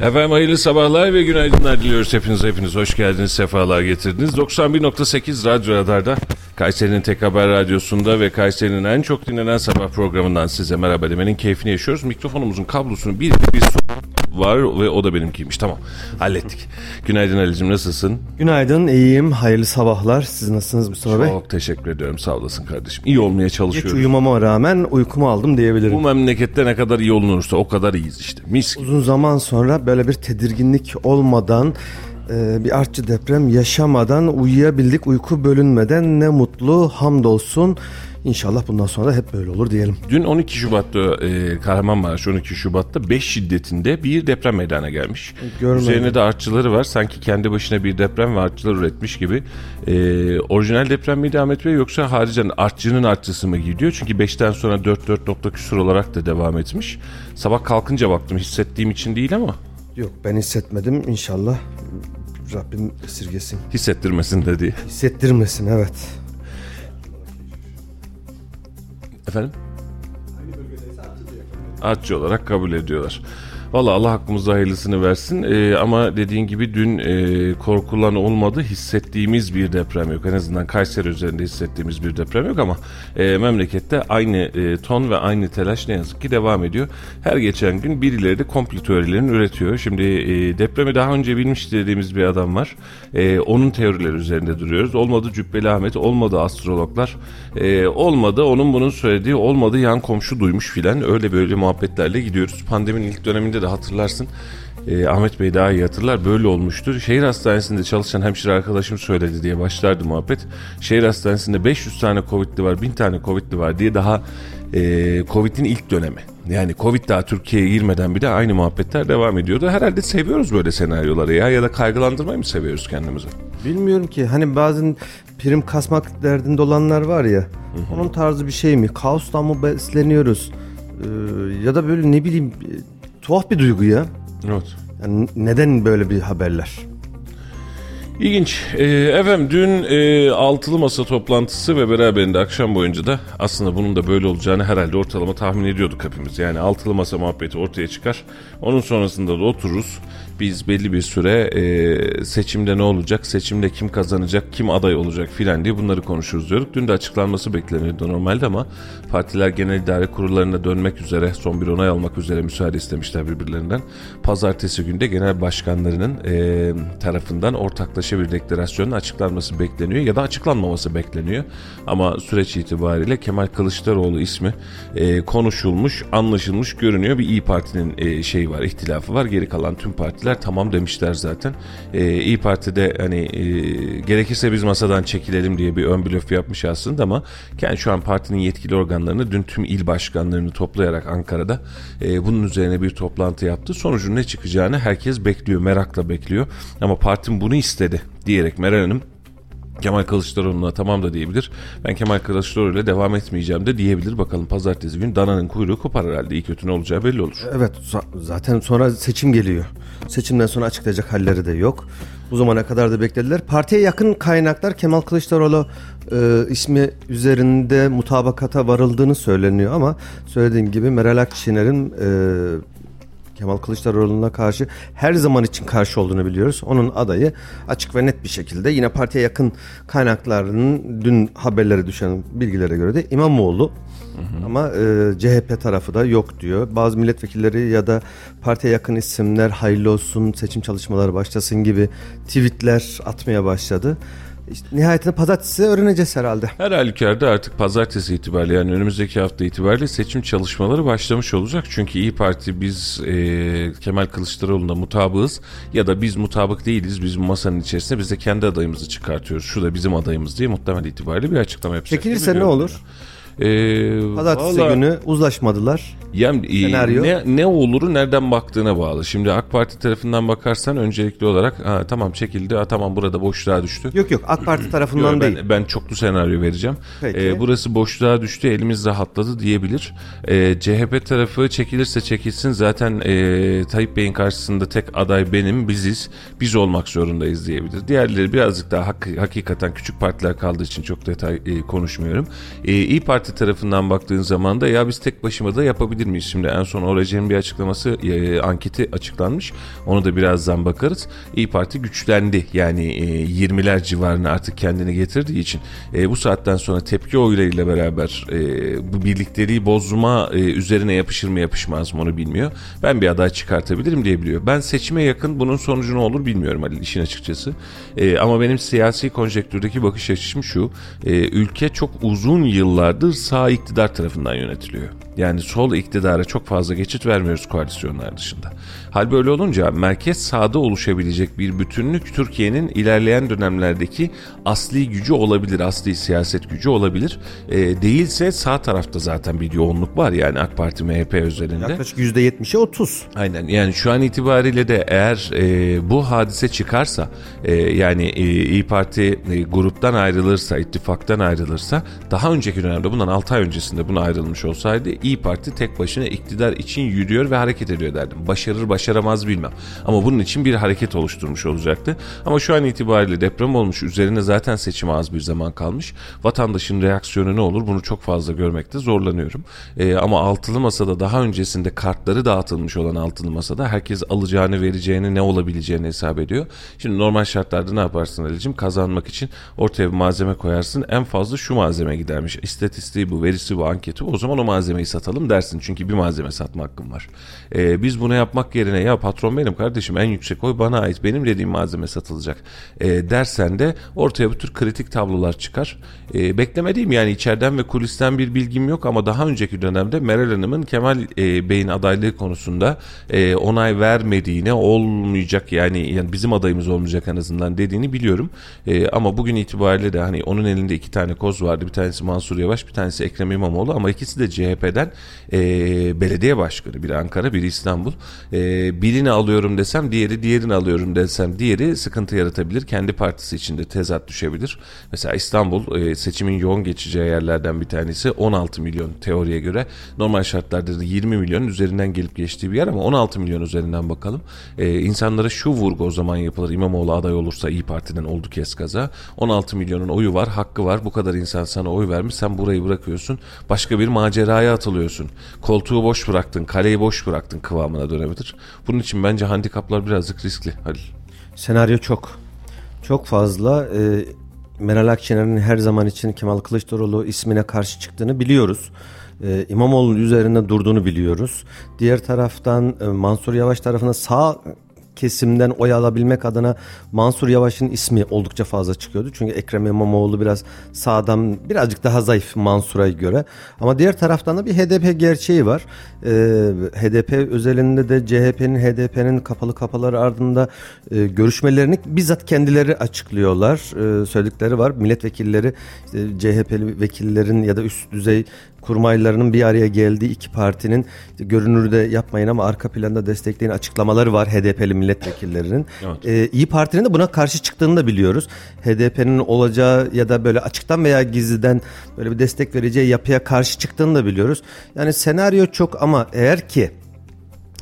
Efendim hayırlı sabahlar ve günaydınlar diliyoruz hepiniz. Hepiniz hoş geldiniz, sefalar getirdiniz. 91.8 Radyo Radar'da Kayseri'nin Tek Haber Radyosu'nda ve Kayseri'nin en çok dinlenen sabah programından size merhaba demenin keyfini yaşıyoruz. Mikrofonumuzun kablosunu bir bir var ve o da benimkiymiş. Tamam hallettik. Günaydın Ali'cim nasılsın? Günaydın, iyiyim. Hayırlı sabahlar. Siz nasılsınız Mustafa Bey? Çok teşekkür ediyorum sağ olasın kardeşim. İyi olmaya Geç çalışıyorum. uyumama rağmen uykumu aldım diyebilirim. Bu memlekette ne kadar iyi olunursa o kadar iyiyiz işte. Mis gibi. Uzun zaman sonra böyle bir tedirginlik olmadan, e, bir artçı deprem yaşamadan uyuyabildik. Uyku bölünmeden ne mutlu, hamdolsun. İnşallah bundan sonra hep böyle olur diyelim. Dün 12 Şubat'ta e, Kahramanmaraş 12 Şubat'ta 5 şiddetinde bir deprem meydana gelmiş. Görmedim. Üzerine de artçıları var. Sanki kendi başına bir deprem ve artçılar üretmiş gibi. E, orijinal deprem miydi Ahmet Bey yoksa haricen artçının artçısı mı gidiyor? Çünkü 5'ten sonra 4 4 nokta küsur olarak da devam etmiş. Sabah kalkınca baktım hissettiğim için değil ama Yok ben hissetmedim. İnşallah Rabbim esirgesin. hissettirmesin de diye. Hissettirmesin evet. Efendim? Artçı olarak kabul ediyorlar. Valla Allah hakkımızda hayırlısını versin Ee, ama dediğin gibi dün e, korkulan olmadı hissettiğimiz bir deprem yok. En azından Kayseri üzerinde hissettiğimiz bir deprem yok ama e, memlekette aynı e, ton ve aynı telaş ne yazık ki devam ediyor. Her geçen gün birileri de komplo teorilerini üretiyor. Şimdi e, depremi daha önce bilmiş dediğimiz bir adam var. E, onun teorileri üzerinde duruyoruz. Olmadı Cübbeli Ahmet, olmadı astrologlar, e, olmadı onun bunun söylediği, olmadı yan komşu duymuş filan öyle böyle muhabbetlerle gidiyoruz. Pandeminin ilk döneminde de hatırlarsın. e, Ahmet Bey daha iyi hatırlar böyle olmuştur. Şehir hastanesinde çalışan hemşire arkadaşım söyledi diye başlardı muhabbet. Şehir hastanesinde 500 tane Covid'li var, 1000 tane Covid'li var diye daha e, Covid'in ilk dönemi. Yani Covid daha Türkiye'ye girmeden bile aynı muhabbetler devam ediyordu. Herhalde seviyoruz böyle senaryoları ya ya da kaygılandırmayı mı seviyoruz kendimizi? Bilmiyorum ki hani bazen prim kasmak derdinde olanlar var ya. Onun tarzı bir şey mi? Kaostan mı besleniyoruz? Ee, ya da böyle ne bileyim tuhaf bir duygu ya. Evet. Yani neden böyle bir haberler? İlginç. Ee, efendim dün e, altılı masa toplantısı ve beraberinde akşam boyunca da aslında bunun da böyle olacağını herhalde ortalama tahmin ediyorduk hepimiz. Yani altılı masa muhabbeti ortaya çıkar. Onun sonrasında da otururuz. Biz belli bir süre e, seçimde ne olacak, seçimde kim kazanacak, kim aday olacak filan diye bunları konuşuruz diyorduk. Dün de açıklanması bekleniyordu normalde ama partiler genel idare kurullarına dönmek üzere son bir onay almak üzere müsaade istemişler birbirlerinden. Pazartesi günde genel başkanlarının e, tarafından ortaklaşa bir deklarasyonun açıklanması bekleniyor ya da açıklanmaması bekleniyor. Ama süreç itibariyle Kemal Kılıçdaroğlu ismi e, konuşulmuş, anlaşılmış görünüyor. Bir İyi Parti'nin e, şeyi var, ihtilafı var. Geri kalan tüm partiler tamam demişler zaten. E, İyi Parti'de hani e, gerekirse biz masadan çekilelim diye bir ön blöf yapmış aslında ama yani şu an partinin yetkili organlarını dün tüm il başkanlarını toplayarak Ankara'da e, bunun üzerine bir toplantı yaptı. Sonucun ne çıkacağını herkes bekliyor, merakla bekliyor. Ama partim bunu istedi diyerek Meral Hanım Kemal Kılıçdaroğlu'na tamam da diyebilir. Ben Kemal Kılıçdaroğlu ile devam etmeyeceğim de diyebilir. Bakalım pazartesi gün dananın kuyruğu kopar herhalde. İyi kötü ne olacağı belli olur. Evet za- zaten sonra seçim geliyor. Seçimden sonra açıklayacak halleri de yok. Bu zamana kadar da beklediler. Partiye yakın kaynaklar Kemal Kılıçdaroğlu e, ismi üzerinde mutabakata varıldığını söyleniyor ama söylediğim gibi Meral Akşener'in e, Kemal Kılıçdaroğlu'na karşı her zaman için karşı olduğunu biliyoruz. Onun adayı açık ve net bir şekilde yine partiye yakın kaynaklarının dün haberlere düşen bilgilere göre de İmamoğlu ama e, CHP tarafı da yok diyor. Bazı milletvekilleri ya da partiye yakın isimler hayırlı olsun seçim çalışmaları başlasın gibi tweetler atmaya başladı. İşte nihayetinde pazartesi öğreneceğiz herhalde. Her halükarda artık pazartesi itibariyle yani önümüzdeki hafta itibariyle seçim çalışmaları başlamış olacak. Çünkü İyi Parti biz e, Kemal Kılıçdaroğlu'na mutabığız ya da biz mutabık değiliz. Biz masanın içerisinde biz de kendi adayımızı çıkartıyoruz. Şu da bizim adayımız diye muhtemel itibariyle bir açıklama yapacak. Çekilirse ne olur? görünüyor. Ee, Pazartesi valla- günü uzlaşmadılar. Yani, e, Senaryo. ne, ne oluru nereden baktığına bağlı. Şimdi AK Parti tarafından bakarsan öncelikli olarak ha, tamam çekildi, ha, tamam burada boşluğa düştü. Yok yok AK Parti tarafından Yo, değil. ben, ben çoklu senaryo vereceğim. Peki. Ee, burası boşluğa düştü, elimiz rahatladı diyebilir. Ee, CHP tarafı çekilirse çekilsin zaten e, Tayyip Bey'in karşısında tek aday benim, biziz. Biz olmak zorundayız diyebilir. Diğerleri birazcık daha hak- hakikaten küçük partiler kaldığı için çok detay e, konuşmuyorum. E, İyi Parti tarafından baktığın zaman da ya biz tek başıma da yapabilir miyiz? Şimdi en son Oracı'nın bir açıklaması, e, anketi açıklanmış. Onu da birazdan bakarız. İyi Parti güçlendi. Yani e, 20'ler civarına artık kendini getirdiği için e, bu saatten sonra tepki oylarıyla beraber e, bu birlikteliği bozma e, üzerine yapışır mı yapışmaz mı onu bilmiyor. Ben bir aday çıkartabilirim diyebiliyor. Ben seçime yakın bunun sonucu ne olur bilmiyorum Ali işin açıkçası. E, ama benim siyasi konjektürdeki bakış açım şu. E, ülke çok uzun yıllardır sağ iktidar tarafından yönetiliyor. Yani sol iktidara çok fazla geçit vermiyoruz koalisyonlar dışında. Hal böyle olunca merkez sağda oluşabilecek bir bütünlük Türkiye'nin ilerleyen dönemlerdeki asli gücü olabilir, asli siyaset gücü olabilir. E, değilse sağ tarafta zaten bir yoğunluk var yani AK Parti MHP özelinde. Yaklaşık %70'e 30. Aynen yani şu an itibariyle de eğer e, bu hadise çıkarsa e, yani e, İyi Parti e, gruptan ayrılırsa, ittifaktan ayrılırsa daha önceki dönemde bundan 6 ay öncesinde buna ayrılmış olsaydı İyi Parti tek başına iktidar için yürüyor ve hareket ediyor derdim. Başarır başaramaz bilmem. Ama bunun için bir hareket oluşturmuş olacaktı. Ama şu an itibariyle deprem olmuş. Üzerine zaten seçime az bir zaman kalmış. Vatandaşın reaksiyonu ne olur bunu çok fazla görmekte zorlanıyorum. E, ama altılı masada daha öncesinde kartları dağıtılmış olan altılı masada herkes alacağını vereceğini ne olabileceğini hesap ediyor. Şimdi normal şartlarda ne yaparsın Ali'cim? Kazanmak için ortaya bir malzeme koyarsın. En fazla şu malzeme gidermiş. İstatistiği bu, verisi bu, anketi bu. O zaman o malzemeyi satalım dersin. Çünkü bir malzeme satma hakkım var. E, biz bunu yapmak yerine ya patron benim kardeşim en yüksek oy bana ait. Benim dediğim malzeme satılacak. E, dersen de ortaya bu tür kritik tablolar çıkar. E, beklemediğim yani içeriden ve kulisten bir bilgim yok ama daha önceki dönemde Meral Hanım'ın Kemal e, Bey'in adaylığı konusunda e, onay vermediğine olmayacak yani, yani bizim adayımız olmayacak en azından dediğini biliyorum. E, ama bugün itibariyle de hani onun elinde iki tane koz vardı. Bir tanesi Mansur Yavaş, bir tanesi Ekrem İmamoğlu ama ikisi de CHP'den e, belediye başkanı. Biri Ankara, biri İstanbul. E, birini alıyorum desem diğeri, diğerini alıyorum desem diğeri sıkıntı yaratabilir. Kendi partisi içinde tezat düşebilir. Mesela İstanbul e, seçimin yoğun geçeceği yerlerden bir tanesi 16 milyon teoriye göre. Normal şartlarda da 20 milyonun üzerinden gelip geçtiği bir yer ama 16 milyon üzerinden bakalım. E, insanlara şu vurgu o zaman yapılır. İmamoğlu aday olursa İyi Parti'den oldu kez kaza. 16 milyonun oyu var, hakkı var. Bu kadar insan sana oy vermiş. Sen burayı bırakıyorsun. Başka bir maceraya atılıyorsun. Koltuğu boş bıraktın, kaleyi boş bıraktın kıvamına dönebilir. Bunun için bence handikaplar birazcık riskli Halil. Senaryo çok. Çok fazla. Ee, Meral Akşener'in her zaman için Kemal Kılıçdaroğlu ismine karşı çıktığını biliyoruz. Ee, İmamoğlu'nun üzerinde durduğunu biliyoruz. Diğer taraftan e, Mansur Yavaş tarafına sağ kesimden oy alabilmek adına Mansur Yavaş'ın ismi oldukça fazla çıkıyordu. Çünkü Ekrem İmamoğlu biraz sağdan birazcık daha zayıf Mansur'a göre. Ama diğer taraftan da bir HDP gerçeği var. Ee, HDP özelinde de CHP'nin HDP'nin kapalı kapıları ardında e, görüşmelerini bizzat kendileri açıklıyorlar. Ee, söyledikleri var. Milletvekilleri işte CHP'li vekillerin ya da üst düzey kurmaylarının bir araya geldiği iki partinin işte görünürde yapmayın ama arka planda destekleyin açıklamaları var HDP'li milletvekillerinin. Evet. Ee, İyi Parti'nin de buna karşı çıktığını da biliyoruz. HDP'nin olacağı ya da böyle açıktan veya gizliden böyle bir destek vereceği yapıya karşı çıktığını da biliyoruz. Yani senaryo çok ama eğer ki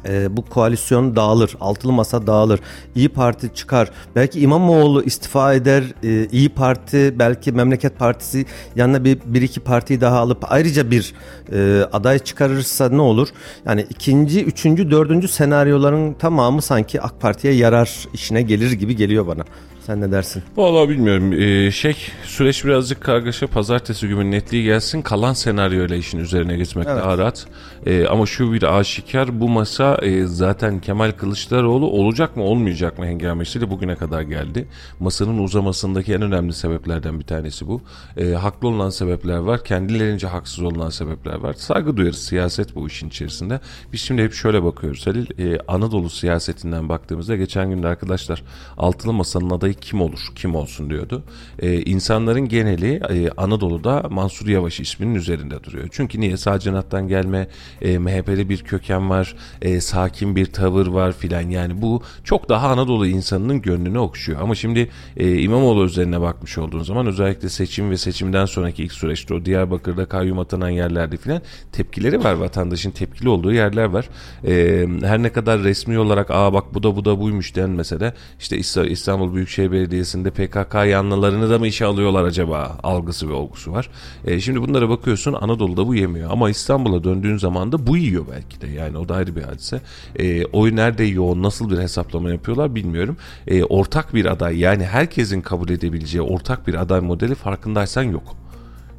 e, bu koalisyon dağılır, altılı masa dağılır, İyi Parti çıkar, belki İmamoğlu istifa eder, e, İyi Parti belki Memleket Partisi yanına bir, bir iki partiyi daha alıp ayrıca bir e, aday çıkarırsa ne olur? Yani ikinci, üçüncü, dördüncü senaryoların tamamı sanki AK Parti'ye yarar işine gelir gibi geliyor bana. Sen ne dersin? Vallahi bilmiyorum. Ee, şey süreç birazcık kargaşa. Pazartesi günü netliği gelsin. Kalan senaryoyla işin üzerine gitmek Evet. daha rahat. Ee, ama şu bir aşikar bu masa e, zaten Kemal Kılıçdaroğlu olacak mı olmayacak mı hengamesiyle bugüne kadar geldi. Masanın uzamasındaki en önemli sebeplerden bir tanesi bu. Ee, haklı olan sebepler var. Kendilerince haksız olunan sebepler var. Saygı duyarız. Siyaset bu işin içerisinde. Biz şimdi hep şöyle bakıyoruz Halil. Ee, Anadolu siyasetinden baktığımızda geçen günde arkadaşlar altılı masanın adayı kim olur, kim olsun diyordu. Ee, insanların geneli e, Anadolu'da Mansur Yavaş isminin üzerinde duruyor. Çünkü niye? Sağ cenahtan gelme, e, MHP'li bir köken var, e, sakin bir tavır var filan. Yani bu çok daha Anadolu insanının gönlünü okşuyor. Ama şimdi e, İmamoğlu üzerine bakmış olduğun zaman özellikle seçim ve seçimden sonraki ilk süreçte o Diyarbakır'da kayyum atanan yerlerde filan tepkileri var. Vatandaşın tepkili olduğu yerler var. E, her ne kadar resmi olarak aa bak bu da bu da buymuş denmese de işte İsta- İstanbul Büyükşehir Belediyesi'nde PKK yanlılarını da mı işe alıyorlar acaba algısı ve olgusu var. E, şimdi bunlara bakıyorsun Anadolu'da bu yemiyor ama İstanbul'a döndüğün zaman da bu yiyor belki de yani o da ayrı bir hadise. E, oy nerede yoğun nasıl bir hesaplama yapıyorlar bilmiyorum. E, ortak bir aday yani herkesin kabul edebileceği ortak bir aday modeli farkındaysan yok.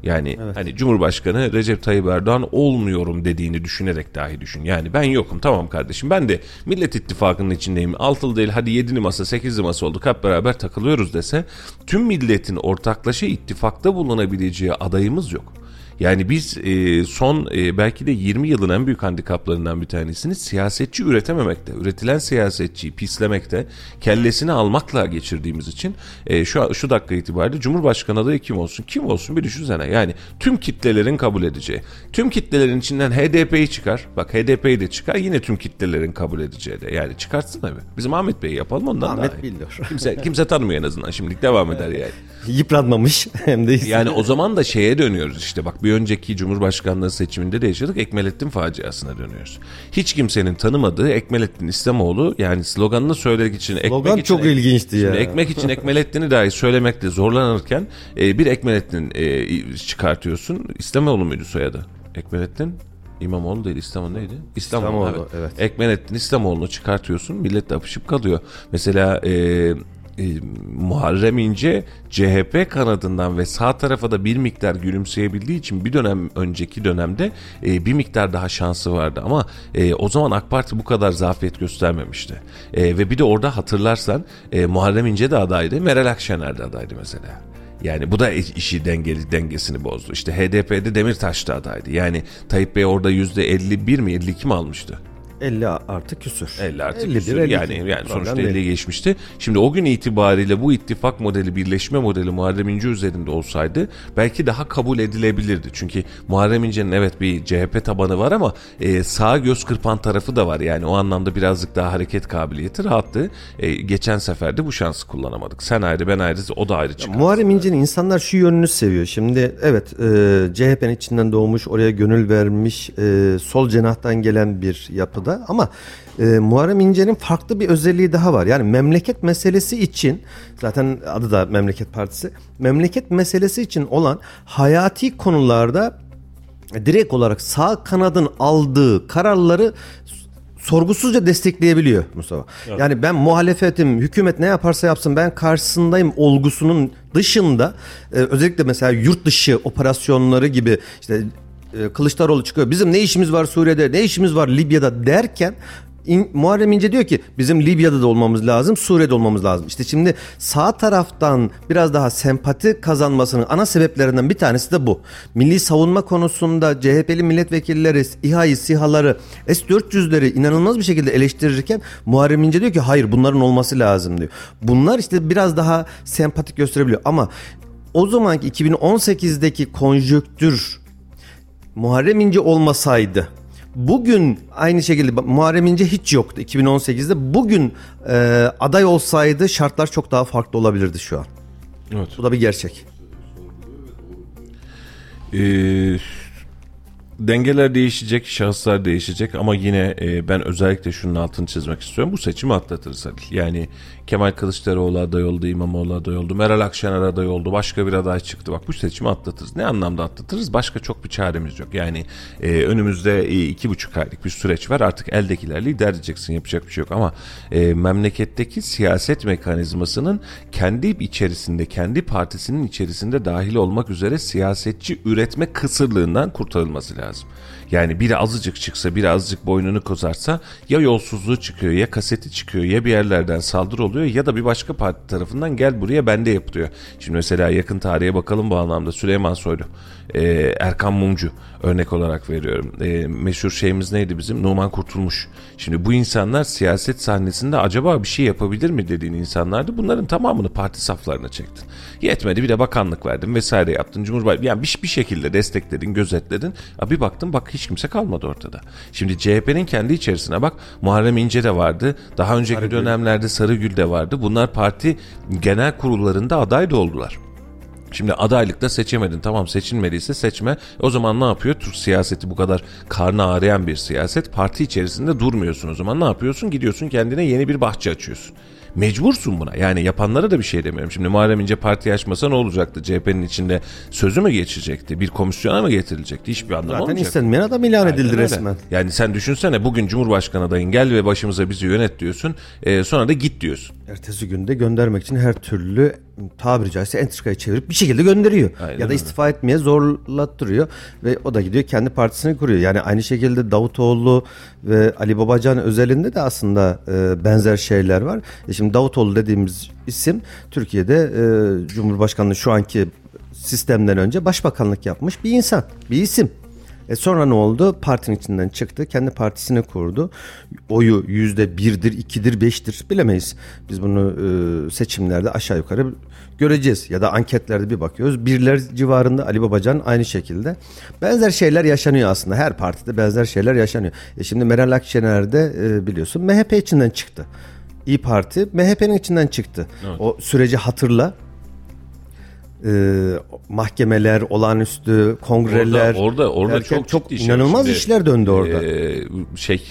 Yani hani Cumhurbaşkanı Recep Tayyip Erdoğan olmuyorum dediğini düşünerek dahi düşün. Yani ben yokum tamam kardeşim ben de Millet İttifakı'nın içindeyim. Altılı değil hadi yedili masa sekizli masa olduk hep beraber takılıyoruz dese tüm milletin ortaklaşa ittifakta bulunabileceği adayımız yok. Yani biz e, son e, belki de 20 yılın en büyük handikaplarından bir tanesini siyasetçi üretememekte, üretilen siyasetçiyi pislemekte, kellesini almakla geçirdiğimiz için e, şu şu dakika itibariyle Cumhurbaşkanı adayı kim olsun? Kim olsun bir düşünsene. Yani tüm kitlelerin kabul edeceği. Tüm kitlelerin içinden HDP'yi çıkar. Bak HDP'yi de çıkar yine tüm kitlelerin kabul edeceği de. Yani çıkartsın abi. Bizim Ahmet Bey'i yapalım ondan Ahmet daha iyi. biliyor. Kimse, kimse tanımıyor en azından. Şimdilik devam eder yani. Yıpranmamış hem de Yani o zaman da şeye dönüyoruz işte bak bir önceki Cumhurbaşkanlığı seçiminde de yaşadık Ekmelettin faciasına dönüyoruz. Hiç kimsenin tanımadığı Ekmelettin İslamoğlu yani sloganını söylemek için Slogan ekmek için, çok ilginçti ya. Ekmek için Ekmelettin'i dahi söylemekte zorlanırken e, bir Ekmelettin e, çıkartıyorsun. İslamoğlu muydu soyadı? Ekmelettin İmamoğlu değil İslamoğlu neydi? İslamoğlu, İslamoğlu, evet. evet. Ekmelettin İslamoğlu'nu çıkartıyorsun millet de apışıp kalıyor. Mesela e, e, Muharrem İnce CHP kanadından ve sağ tarafa da bir miktar gülümseyebildiği için bir dönem önceki dönemde e, bir miktar daha şansı vardı ama e, o zaman AK Parti bu kadar zafiyet göstermemişti. E, ve bir de orada hatırlarsan e, Muharrem İnce de adaydı, Meral Akşener de adaydı mesela. Yani bu da işi dengeli dengesini bozdu. İşte HDP'de Demirtaş da adaydı. Yani Tayyip Bey orada %51 mi 52 mi almıştı? 50 artı küsür. 50 artı 51, küsür. 52. yani yani sonuçta değil. 50'ye geçmişti. Şimdi o gün itibariyle bu ittifak modeli, birleşme modeli Muharrem İnce üzerinde olsaydı belki daha kabul edilebilirdi. Çünkü Muharrem İnce'nin evet bir CHP tabanı var ama e, sağ göz kırpan tarafı da var. Yani o anlamda birazcık daha hareket kabiliyeti rahattı. E, geçen sefer de bu şansı kullanamadık. Sen ayrı ben ayrı o da ayrı çıkar. Muharrem İnce'nin insanlar şu yönünü seviyor. Şimdi evet e, CHP'nin içinden doğmuş, oraya gönül vermiş, e, sol cenahtan gelen bir yapıda ama e, Muharrem İnce'nin farklı bir özelliği daha var. Yani memleket meselesi için zaten adı da Memleket Partisi. Memleket meselesi için olan hayati konularda direkt olarak sağ kanadın aldığı kararları sorgusuzca destekleyebiliyor Mustafa. Yani ben muhalefetim, hükümet ne yaparsa yapsın ben karşısındayım olgusunun dışında e, özellikle mesela yurt dışı operasyonları gibi işte Kılıçdaroğlu çıkıyor. Bizim ne işimiz var Suriye'de, ne işimiz var Libya'da derken Muharrem İnce diyor ki bizim Libya'da da olmamız lazım, Suriye'de olmamız lazım. İşte şimdi sağ taraftan biraz daha sempati kazanmasının ana sebeplerinden bir tanesi de bu. Milli savunma konusunda CHP'li milletvekilleri İHA'yı, SİHA'ları, S-400'leri inanılmaz bir şekilde eleştirirken Muharrem İnce diyor ki hayır bunların olması lazım diyor. Bunlar işte biraz daha sempatik gösterebiliyor ama o zamanki 2018'deki konjöktür Muharrem İnce olmasaydı bugün aynı şekilde Muharrem İnce hiç yoktu 2018'de. Bugün e, aday olsaydı şartlar çok daha farklı olabilirdi şu an. Evet. Bu da bir gerçek. Ee, dengeler değişecek, şahıslar değişecek ama yine e, ben özellikle şunun altını çizmek istiyorum. Bu seçimi atlatırız Halil. Yani Kemal Kılıçdaroğlu aday oldu, İmamoğlu aday oldu, Meral Akşener aday oldu, başka bir aday çıktı. Bak bu seçimi atlatırız. Ne anlamda atlatırız? Başka çok bir çaremiz yok. Yani e, önümüzde e, iki buçuk aylık bir süreç var. Artık eldekilerle idare edeceksin. Yapacak bir şey yok ama e, memleketteki siyaset mekanizmasının kendi içerisinde, kendi partisinin içerisinde dahil olmak üzere siyasetçi üretme kısırlığından kurtarılması lazım. Yani biri azıcık çıksa, biri azıcık boynunu kozarsa ya yolsuzluğu çıkıyor, ya kaseti çıkıyor, ya bir yerlerden saldırı oluyor ya da bir başka parti tarafından gel buraya bende yapılıyor. Şimdi mesela yakın tarihe bakalım bu anlamda Süleyman Soylu, e, Erkan Mumcu örnek olarak veriyorum. E, meşhur şeyimiz neydi bizim? Numan Kurtulmuş. Şimdi bu insanlar siyaset sahnesinde acaba bir şey yapabilir mi dediğin insanlardı. Bunların tamamını parti saflarına çektin. Yetmedi bir de bakanlık verdin vesaire yaptın. Cumhurbaşkanı yani bir, bir şekilde destekledin, gözetledin. Ya bir baktın bak hiç kimse kalmadı ortada. Şimdi CHP'nin kendi içerisine bak Muharrem İnce de vardı. Daha önceki Sarıgül. dönemlerde Sarıgül de vardı. Bunlar parti genel kurullarında aday da oldular. Şimdi adaylıkta seçemedin. Tamam seçilmediyse seçme. O zaman ne yapıyor? Türk siyaseti bu kadar karnı ağrıyan bir siyaset. Parti içerisinde durmuyorsun o zaman. Ne yapıyorsun? Gidiyorsun kendine yeni bir bahçe açıyorsun. Mecbursun buna. Yani yapanlara da bir şey demiyorum. Şimdi Muharrem İnce parti açmasa ne olacaktı? CHP'nin içinde sözü mü geçecekti? Bir komisyona mı getirilecekti? Hiçbir anlamı Zaten olmayacak. istenmeyen adam ilan Aynen edildi öyle. resmen. Yani sen düşünsene bugün Cumhurbaşkanı adayın gel ve başımıza bizi yönet diyorsun. E, sonra da git diyorsun. Ertesi günde göndermek için her türlü tabiri caizse entrikayı çevirip bir şekilde gönderiyor. Aynen ya da öyle. istifa etmeye zorlattırıyor ve o da gidiyor kendi partisini kuruyor. Yani aynı şekilde Davutoğlu ve Ali Babacan özelinde de aslında e, benzer şeyler var. E şimdi Davutoğlu dediğimiz isim Türkiye'de e, Cumhurbaşkanlığı şu anki sistemden önce başbakanlık yapmış bir insan, bir isim. E sonra ne oldu? Partinin içinden çıktı. Kendi partisini kurdu. Oyu yüzde birdir, ikidir, beştir bilemeyiz. Biz bunu e, seçimlerde aşağı yukarı göreceğiz. Ya da anketlerde bir bakıyoruz. Birler civarında Ali Babacan aynı şekilde. Benzer şeyler yaşanıyor aslında. Her partide benzer şeyler yaşanıyor. E şimdi Meral Akşener de e, biliyorsun MHP içinden çıktı. İyi Parti MHP'nin içinden çıktı. O süreci hatırla. E, mahkemeler, olağanüstü kongreler. Orada orada, orada derken çok çok şey. inanılmaz Şimdi, işler döndü orada. e, şey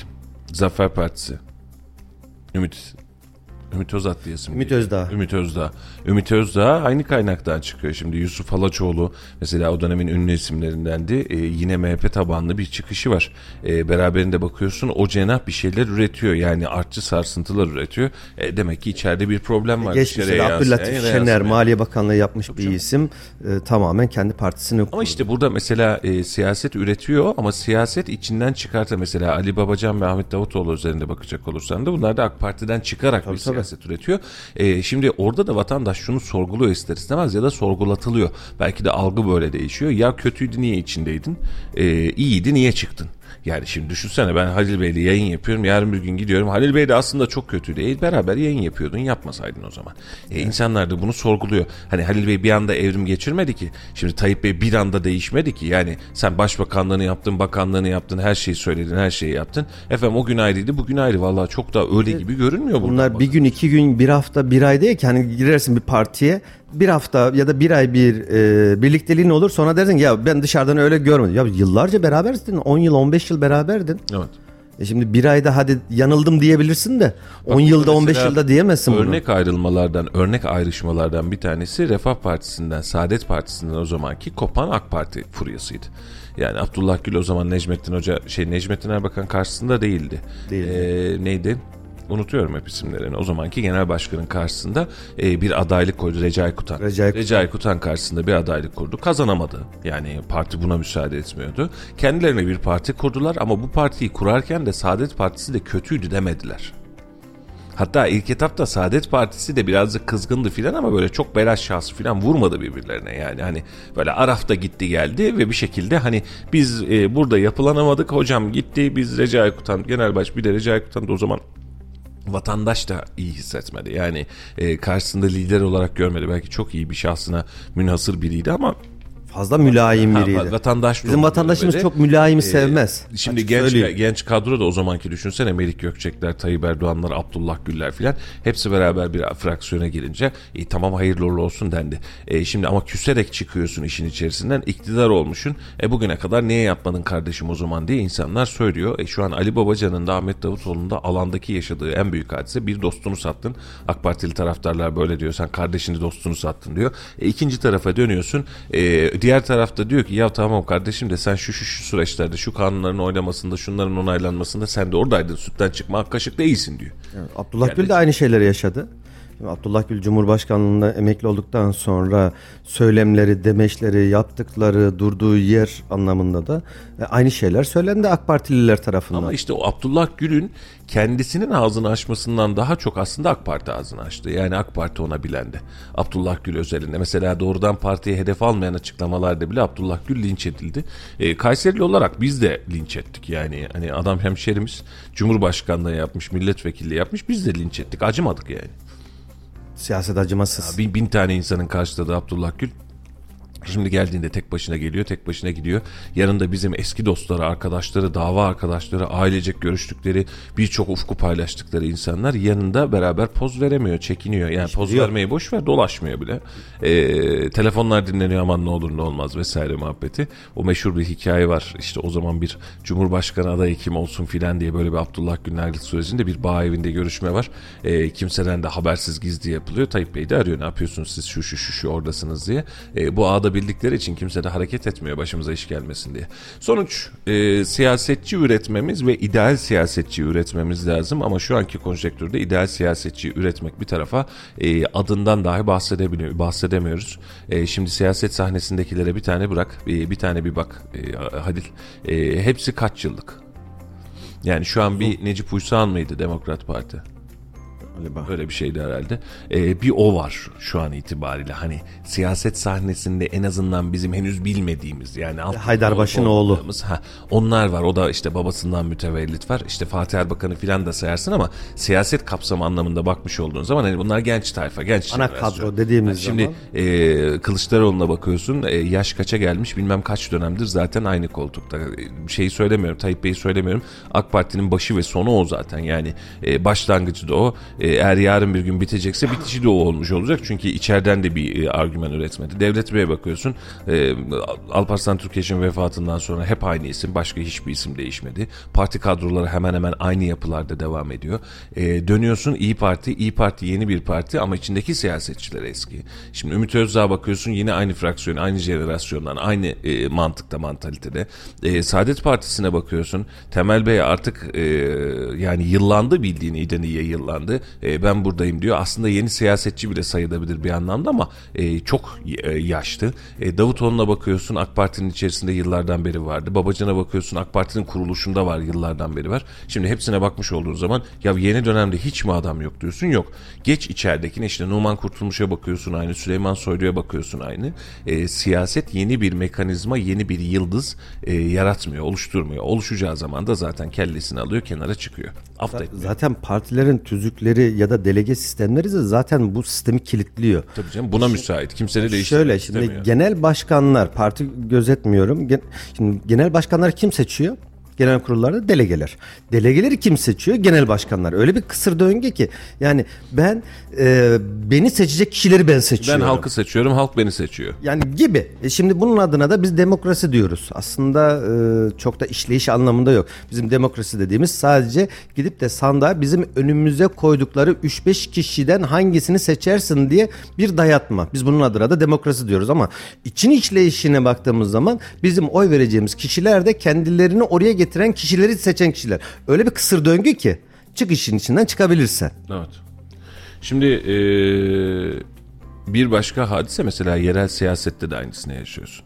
Zafer Partisi. Ümit Ümit Özat diyesim. Ümit. Özdağ. Ümit Özdağ. Ümit Özdağ aynı kaynaktan çıkıyor. Şimdi Yusuf Halaçoğlu mesela o dönemin ünlü isimlerindendi. E, yine MHP tabanlı bir çıkışı var. E, beraberinde bakıyorsun o cenah bir şeyler üretiyor. Yani artçı sarsıntılar üretiyor. E, demek ki içeride bir problem var. Geçmişte yansıyan, yine Şener yansımayan. Maliye Bakanlığı yapmış bir isim. E, tamamen kendi partisini kurdu. Ama işte burada mesela e, siyaset üretiyor ama siyaset içinden çıkarta mesela Ali Babacan ve Ahmet Davutoğlu üzerinde bakacak olursan da bunlar da AK Parti'den çıkarak bir tabii. Siyaset üretiyor. E, şimdi orada da vatandaş şunu sorguluyor ister istemez ya da sorgulatılıyor. Belki de algı böyle değişiyor. Ya kötüydü niye içindeydin? E, iyiydi niye çıktın? Yani şimdi düşünsene ben Halil Bey'le yayın yapıyorum. Yarın bir gün gidiyorum. Halil Bey de aslında çok kötüydü. E, beraber yayın yapıyordun. Yapmasaydın o zaman. E, insanlar da bunu sorguluyor. Hani Halil Bey bir anda evrim geçirmedi ki. Şimdi Tayyip Bey bir anda değişmedi ki. Yani sen başbakanlığını yaptın, bakanlığını yaptın, her şeyi söyledin, her şeyi yaptın. Efendim o gün ayrıydı, bugün ayrı. Vallahi çok da öyle gibi görünmüyor buradan Bunlar bir gün, iki gün, bir hafta, bir ay değil ki. Hani girersin bir partiye bir hafta ya da bir ay bir e, birlikteliğin olur sonra dersin ya ben dışarıdan öyle görmedim. Ya yıllarca beraberdin 10 yıl 15 yıl beraberdin. Evet. E şimdi bir ayda hadi yanıldım diyebilirsin de 10 yılda 15 Mesela yılda diyemezsin bunu. Örnek ayrılmalardan, örnek ayrışmalardan bir tanesi Refah Partisi'nden, Saadet Partisi'nden o zamanki kopan AK Parti furyasıydı. Yani Abdullah Gül o zaman Necmettin Hoca, şey Necmettin Erbakan karşısında değildi. Değildi. Ee, neydi? Unutuyorum hep isimlerini. O zamanki genel başkanın karşısında e, bir adaylık koydu Recai Kutan. Recai Kutan. Kutan karşısında bir adaylık kurdu. Kazanamadı. Yani parti buna müsaade etmiyordu. Kendilerine bir parti kurdular ama bu partiyi kurarken de Saadet Partisi de kötüydü demediler. Hatta ilk etapta Saadet Partisi de birazcık kızgındı filan ama böyle çok belaş şahsı filan vurmadı birbirlerine yani hani böyle Araf'ta gitti geldi ve bir şekilde hani biz e, burada yapılanamadık hocam gitti biz Recai Kutan genel baş bir de Recai Kutan da o zaman vatandaş da iyi hissetmedi. Yani e, karşısında lider olarak görmedi. Belki çok iyi bir şahsına münhasır biriydi ama fazla mülayim Ha, biriydi. vatandaş Bizim da vatandaşımız böyle. çok mülayimi Ee, sevmez. Şimdi Açık genç söyleyeyim. genç kadro da o zamanki düşünsene Melik Gökçekler, Tayyip Erdoğanlar, Abdullah Güller filan hepsi beraber bir fraksiyona girince e, tamam hayırlı uğurlu olsun dendi. E, şimdi ama küserek çıkıyorsun işin içerisinden iktidar olmuşsun. E bugüne kadar niye yapmadın kardeşim o zaman diye insanlar söylüyor. E, şu an Ali Babacan'ın da Ahmet Davutoğlu'nun da alandaki yaşadığı en büyük hadise bir dostunu sattın. AK Partili taraftarlar böyle diyor. Sen kardeşini dostunu sattın diyor. E, ikinci tarafa dönüyorsun. E, diğer tarafta diyor ki ya tamam kardeşim de sen şu şu şu süreçlerde şu kanunların oynamasında şunların onaylanmasında sen de oradaydın sütten çıkma ak kaşık değilsin diyor. Abdullah Yani- Gül de aynı şeyleri yaşadı. Abdullah Gül Cumhurbaşkanlığında emekli olduktan sonra söylemleri, demeçleri, yaptıkları, durduğu yer anlamında da e, aynı şeyler söylendi AK Partililer tarafından. Ama işte o Abdullah Gül'ün kendisinin ağzını açmasından daha çok aslında AK Parti ağzını açtı. Yani AK Parti ona bilendi. Abdullah Gül özelinde. Mesela doğrudan partiye hedef almayan açıklamalarda bile Abdullah Gül linç edildi. E, Kayserili olarak biz de linç ettik. Yani hani adam hemşerimiz Cumhurbaşkanlığı yapmış, milletvekilliği yapmış. Biz de linç ettik. Acımadık yani. Siyaset acımasız. Bin, bin tane insanın karşıladığı Abdullah Gül Şimdi geldiğinde tek başına geliyor, tek başına gidiyor. Yanında bizim eski dostları, arkadaşları, dava arkadaşları, ailecek görüştükleri, birçok ufku paylaştıkları insanlar yanında beraber poz veremiyor, çekiniyor. Yani poz yok. vermeyi boş ver, dolaşmıyor bile. Ee, telefonlar dinleniyor aman ne olur ne olmaz vesaire muhabbeti. O meşhur bir hikaye var. İşte o zaman bir Cumhurbaşkanı adayı kim olsun filan diye böyle bir Abdullah ayrılık sürecinde bir bağ evinde görüşme var. Ee, kimseden de habersiz gizli yapılıyor. Tayyip Bey de arıyor ne yapıyorsunuz siz şu şu şu şu oradasınız diye. Ee, bu ağda bildikleri için kimse de hareket etmiyor başımıza iş gelmesin diye. Sonuç e, siyasetçi üretmemiz ve ideal siyasetçi üretmemiz lazım ama şu anki konjektürde ideal siyasetçi üretmek bir tarafa e, adından dahi bahsedemiyor, bahsedemiyoruz. E, şimdi siyaset sahnesindekilere bir tane bırak, e, bir tane bir bak e, Hadil. E, hepsi kaç yıllık? Yani şu an bir Necip Uysal mıydı Demokrat Parti? Galiba. Öyle bir şeydi herhalde. Ee, bir o var şu an itibariyle. Hani siyaset sahnesinde en azından bizim henüz bilmediğimiz yani alt- Haydarbaş'ın oğlu. Ha, onlar var. O da işte babasından mütevellit var. İşte Fatih Erbakan'ı filan da sayarsın ama siyaset kapsamı anlamında bakmış olduğun zaman hani bunlar genç tayfa, genç Ana kadro dediğimiz Şimdi zaman. e, Kılıçdaroğlu'na bakıyorsun e, yaş kaça gelmiş bilmem kaç dönemdir zaten aynı koltukta. E, şeyi söylemiyorum Tayyip Bey'i söylemiyorum. AK Parti'nin başı ve sonu o zaten yani e, başlangıcı da o. E, eğer yarın bir gün bitecekse bitişi de o olmuş olacak. Çünkü içeriden de bir e, argüman üretmedi. Devlet Bey'e bakıyorsun e, Alparslan Türkeş'in vefatından sonra hep aynı isim başka hiçbir isim değişmedi. Parti kadroları hemen hemen aynı yapılarda devam ediyor. E, dönüyorsun İyi Parti. İyi Parti yeni bir parti ama içindeki siyasetçiler eski. Şimdi Ümit Özdağ'a bakıyorsun yine aynı fraksiyon, aynı jenerasyondan, aynı e, mantıkta, mantalitede. E, Saadet Partisi'ne bakıyorsun. Temel Bey artık e, yani yıllandı bildiğin iyiden iyiye yıllandı. E, ben buradayım diyor. Aslında yeni siyasetçi bile sayılabilir bir anlamda ama e, çok e, yaşlı. E, Davutoğlu'na bakıyorsun AK Parti'nin içerisinde yıllardan beri vardı. Babacan'a bakıyorsun AK Parti'nin kuruluşunda var yıllardan beri var. Şimdi hepsine bakmış olduğun zaman ya yeni dönemde hiç mi adam yok diyorsun yok. Geç içeridekine işte Numan Kurtulmuş'a bakıyorsun aynı Süleyman Soylu'ya bakıyorsun aynı. E, siyaset yeni bir mekanizma yeni bir yıldız e, yaratmıyor oluşturmuyor. Oluşacağı zaman da zaten kellesini alıyor kenara çıkıyor. Affetmiyor. Zaten partilerin tüzükleri ya da delege sistemleri de zaten bu sistemi kilitliyor. Tabii canım buna müsait. Kimse de değiştirmek Şöyle şimdi istemiyor. genel başkanlar parti gözetmiyorum. Gen- Şimdi genel başkanlar kim seçiyor? Genel kurullarda delegeler. Delegeleri kim seçiyor? Genel başkanlar. Öyle bir kısır döngü ki. Yani ben e, beni seçecek kişileri ben Ben seçiyorum. halkı seçiyorum, halk beni seçiyor. Yani gibi. E şimdi bunun adına da biz demokrasi diyoruz. Aslında e, çok da işleyiş anlamında yok. Bizim demokrasi dediğimiz sadece gidip de sandığa bizim önümüze koydukları 3-5 kişiden hangisini seçersin diye bir dayatma. Biz bunun adına da demokrasi diyoruz ama için işleyişine baktığımız zaman bizim oy vereceğimiz kişiler de kendilerini oraya getiren kişileri seçen kişiler. Öyle bir kısır döngü ki çık işin içinden çıkabilirsen. Evet. Şimdi eee, bir başka hadise mesela yerel siyasette de aynısını yaşıyorsun.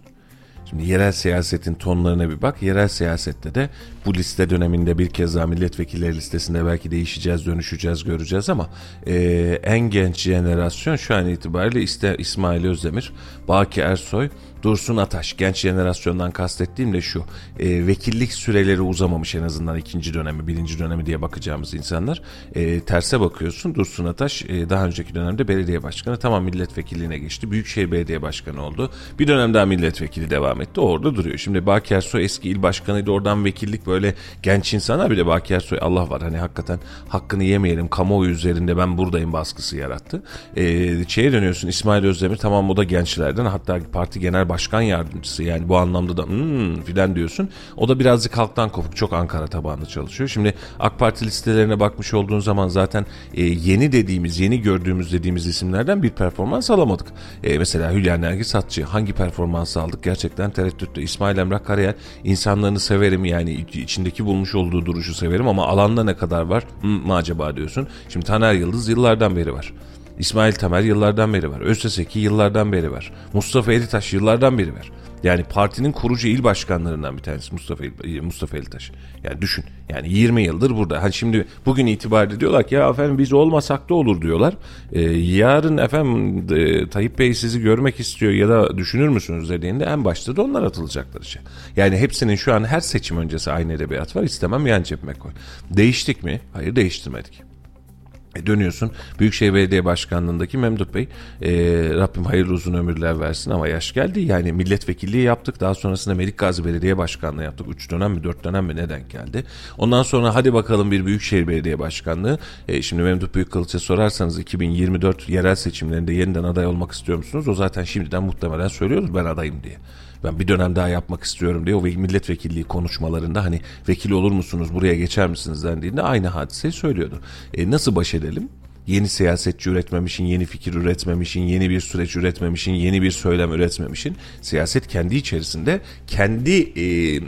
Şimdi yerel siyasetin tonlarına bir bak. Yerel siyasette de bu liste döneminde bir kez daha milletvekilleri listesinde belki değişeceğiz, dönüşeceğiz, göreceğiz ama eee, en genç jenerasyon şu an itibariyle İsmail Özdemir, Baki Ersoy, Dursun Ataş genç jenerasyondan kastettiğim de şu e, vekillik süreleri uzamamış en azından ikinci dönemi birinci dönemi diye bakacağımız insanlar. E, terse bakıyorsun Dursun Ataş e, daha önceki dönemde belediye başkanı tamam milletvekilliğine geçti Büyükşehir Belediye Başkanı oldu. Bir dönem daha milletvekili devam etti orada duruyor. Şimdi Baki Ersoy eski il başkanıydı oradan vekillik böyle genç insanlar bir de Baki Ersoy Allah var hani hakikaten hakkını yemeyelim kamuoyu üzerinde ben buradayım baskısı yarattı. E, şeye dönüyorsun İsmail Özdemir tamam o da gençlerden hatta parti genel başkan yardımcısı yani bu anlamda da hmm, filan diyorsun. O da birazcık halktan kopuk çok Ankara tabanlı çalışıyor. Şimdi AK Parti listelerine bakmış olduğun zaman zaten e, yeni dediğimiz yeni gördüğümüz dediğimiz isimlerden bir performans alamadık. E, mesela Hülya Nergis Hatçı hangi performans aldık gerçekten tereddütlü. İsmail Emrah Karayel insanlarını severim yani içindeki bulmuş olduğu duruşu severim ama alanda ne kadar var hmm, mı acaba diyorsun. Şimdi Taner Yıldız yıllardan beri var. İsmail Temel yıllardan beri var. Özteseki yıllardan beri var. Mustafa Elitaş yıllardan beri var. Yani partinin kurucu il başkanlarından bir tanesi Mustafa Mustafa Elitaş. Yani düşün. Yani 20 yıldır burada. Hani şimdi bugün itibariyle diyorlar ki ya efendim biz olmasak da olur diyorlar. Ee, yarın efendim e, Tayyip Bey sizi görmek istiyor ya da düşünür müsünüz dediğinde en başta da onlar atılacaklar işte. Yani hepsinin şu an her seçim öncesi aynı edebiyat var. İstemem yan cebime koy. Değiştik mi? Hayır değiştirmedik. E dönüyorsun. Büyükşehir Belediye Başkanlığındaki Memduh Bey e, Rabbim hayırlı uzun ömürler versin ama yaş geldi. Yani milletvekilliği yaptık. Daha sonrasında Melik Gazi Belediye Başkanlığı yaptık. 3 dönem mi 4 dönem mi ne denk geldi? Ondan sonra hadi bakalım bir Büyükşehir Belediye Başkanlığı. E, şimdi Memduh Büyükkılıç'a sorarsanız 2024 yerel seçimlerinde yeniden aday olmak istiyor musunuz? O zaten şimdiden muhtemelen söylüyoruz ben adayım diye ben bir dönem daha yapmak istiyorum diye o milletvekilliği konuşmalarında hani vekil olur musunuz buraya geçer misiniz dendiğinde aynı hadiseyi söylüyordu. E, nasıl baş edelim? Yeni siyasetçi üretmemişin, yeni fikir üretmemişin, yeni bir süreç üretmemişin, yeni bir söylem üretmemişin. Siyaset kendi içerisinde kendi e,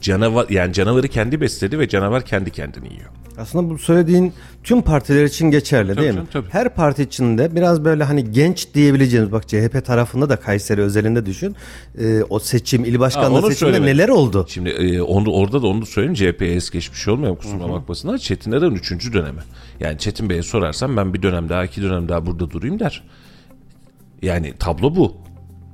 canavar yani canavarı kendi besledi ve canavar kendi kendini yiyor. Aslında bu söylediğin tüm partiler için geçerli tabii değil mi? Tabii. Her parti içinde biraz böyle hani genç diyebileceğimiz bak CHP tarafında da Kayseri özelinde düşün. E, o seçim il başkanlığı seçiminde söylemek. neler oldu? Şimdi e, onu, orada da onu da söyleyeyim CHP'ye es geçmiş olmuyor kusura bakmasınlar. Çetin Erdoğan 3. dönemi. Yani Çetin Bey'e sorarsam ben bir dönem daha iki dönem daha burada durayım der. Yani tablo bu.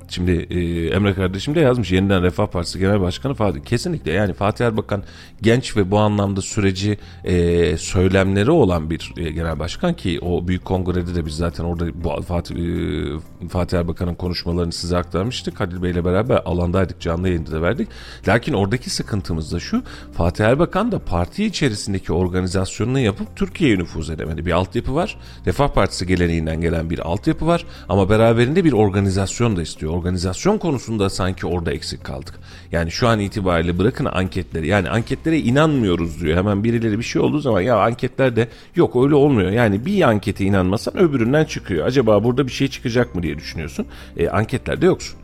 Şimdi e, Emre kardeşim de yazmış yeniden Refah Partisi Genel Başkanı Fatih. Kesinlikle yani Fatih Erbakan genç ve bu anlamda süreci e, söylemleri olan bir e, genel başkan ki o büyük kongrede de biz zaten orada bu Fatih, e, Fatih Erbakan'ın konuşmalarını size aktarmıştık. Halil Bey ile beraber alandaydık canlı yayında da verdik. Lakin oradaki sıkıntımız da şu Fatih Erbakan da parti içerisindeki organizasyonunu yapıp Türkiye'ye nüfuz edemedi. Bir altyapı var. Refah Partisi geleneğinden gelen bir altyapı var ama beraberinde bir organizasyon da istiyor organizasyon konusunda sanki orada eksik kaldık. Yani şu an itibariyle bırakın anketleri. Yani anketlere inanmıyoruz diyor. Hemen birileri bir şey olduğu zaman ya anketler de yok öyle olmuyor. Yani bir ankete inanmasan öbüründen çıkıyor. Acaba burada bir şey çıkacak mı diye düşünüyorsun. E, anketlerde yoksun.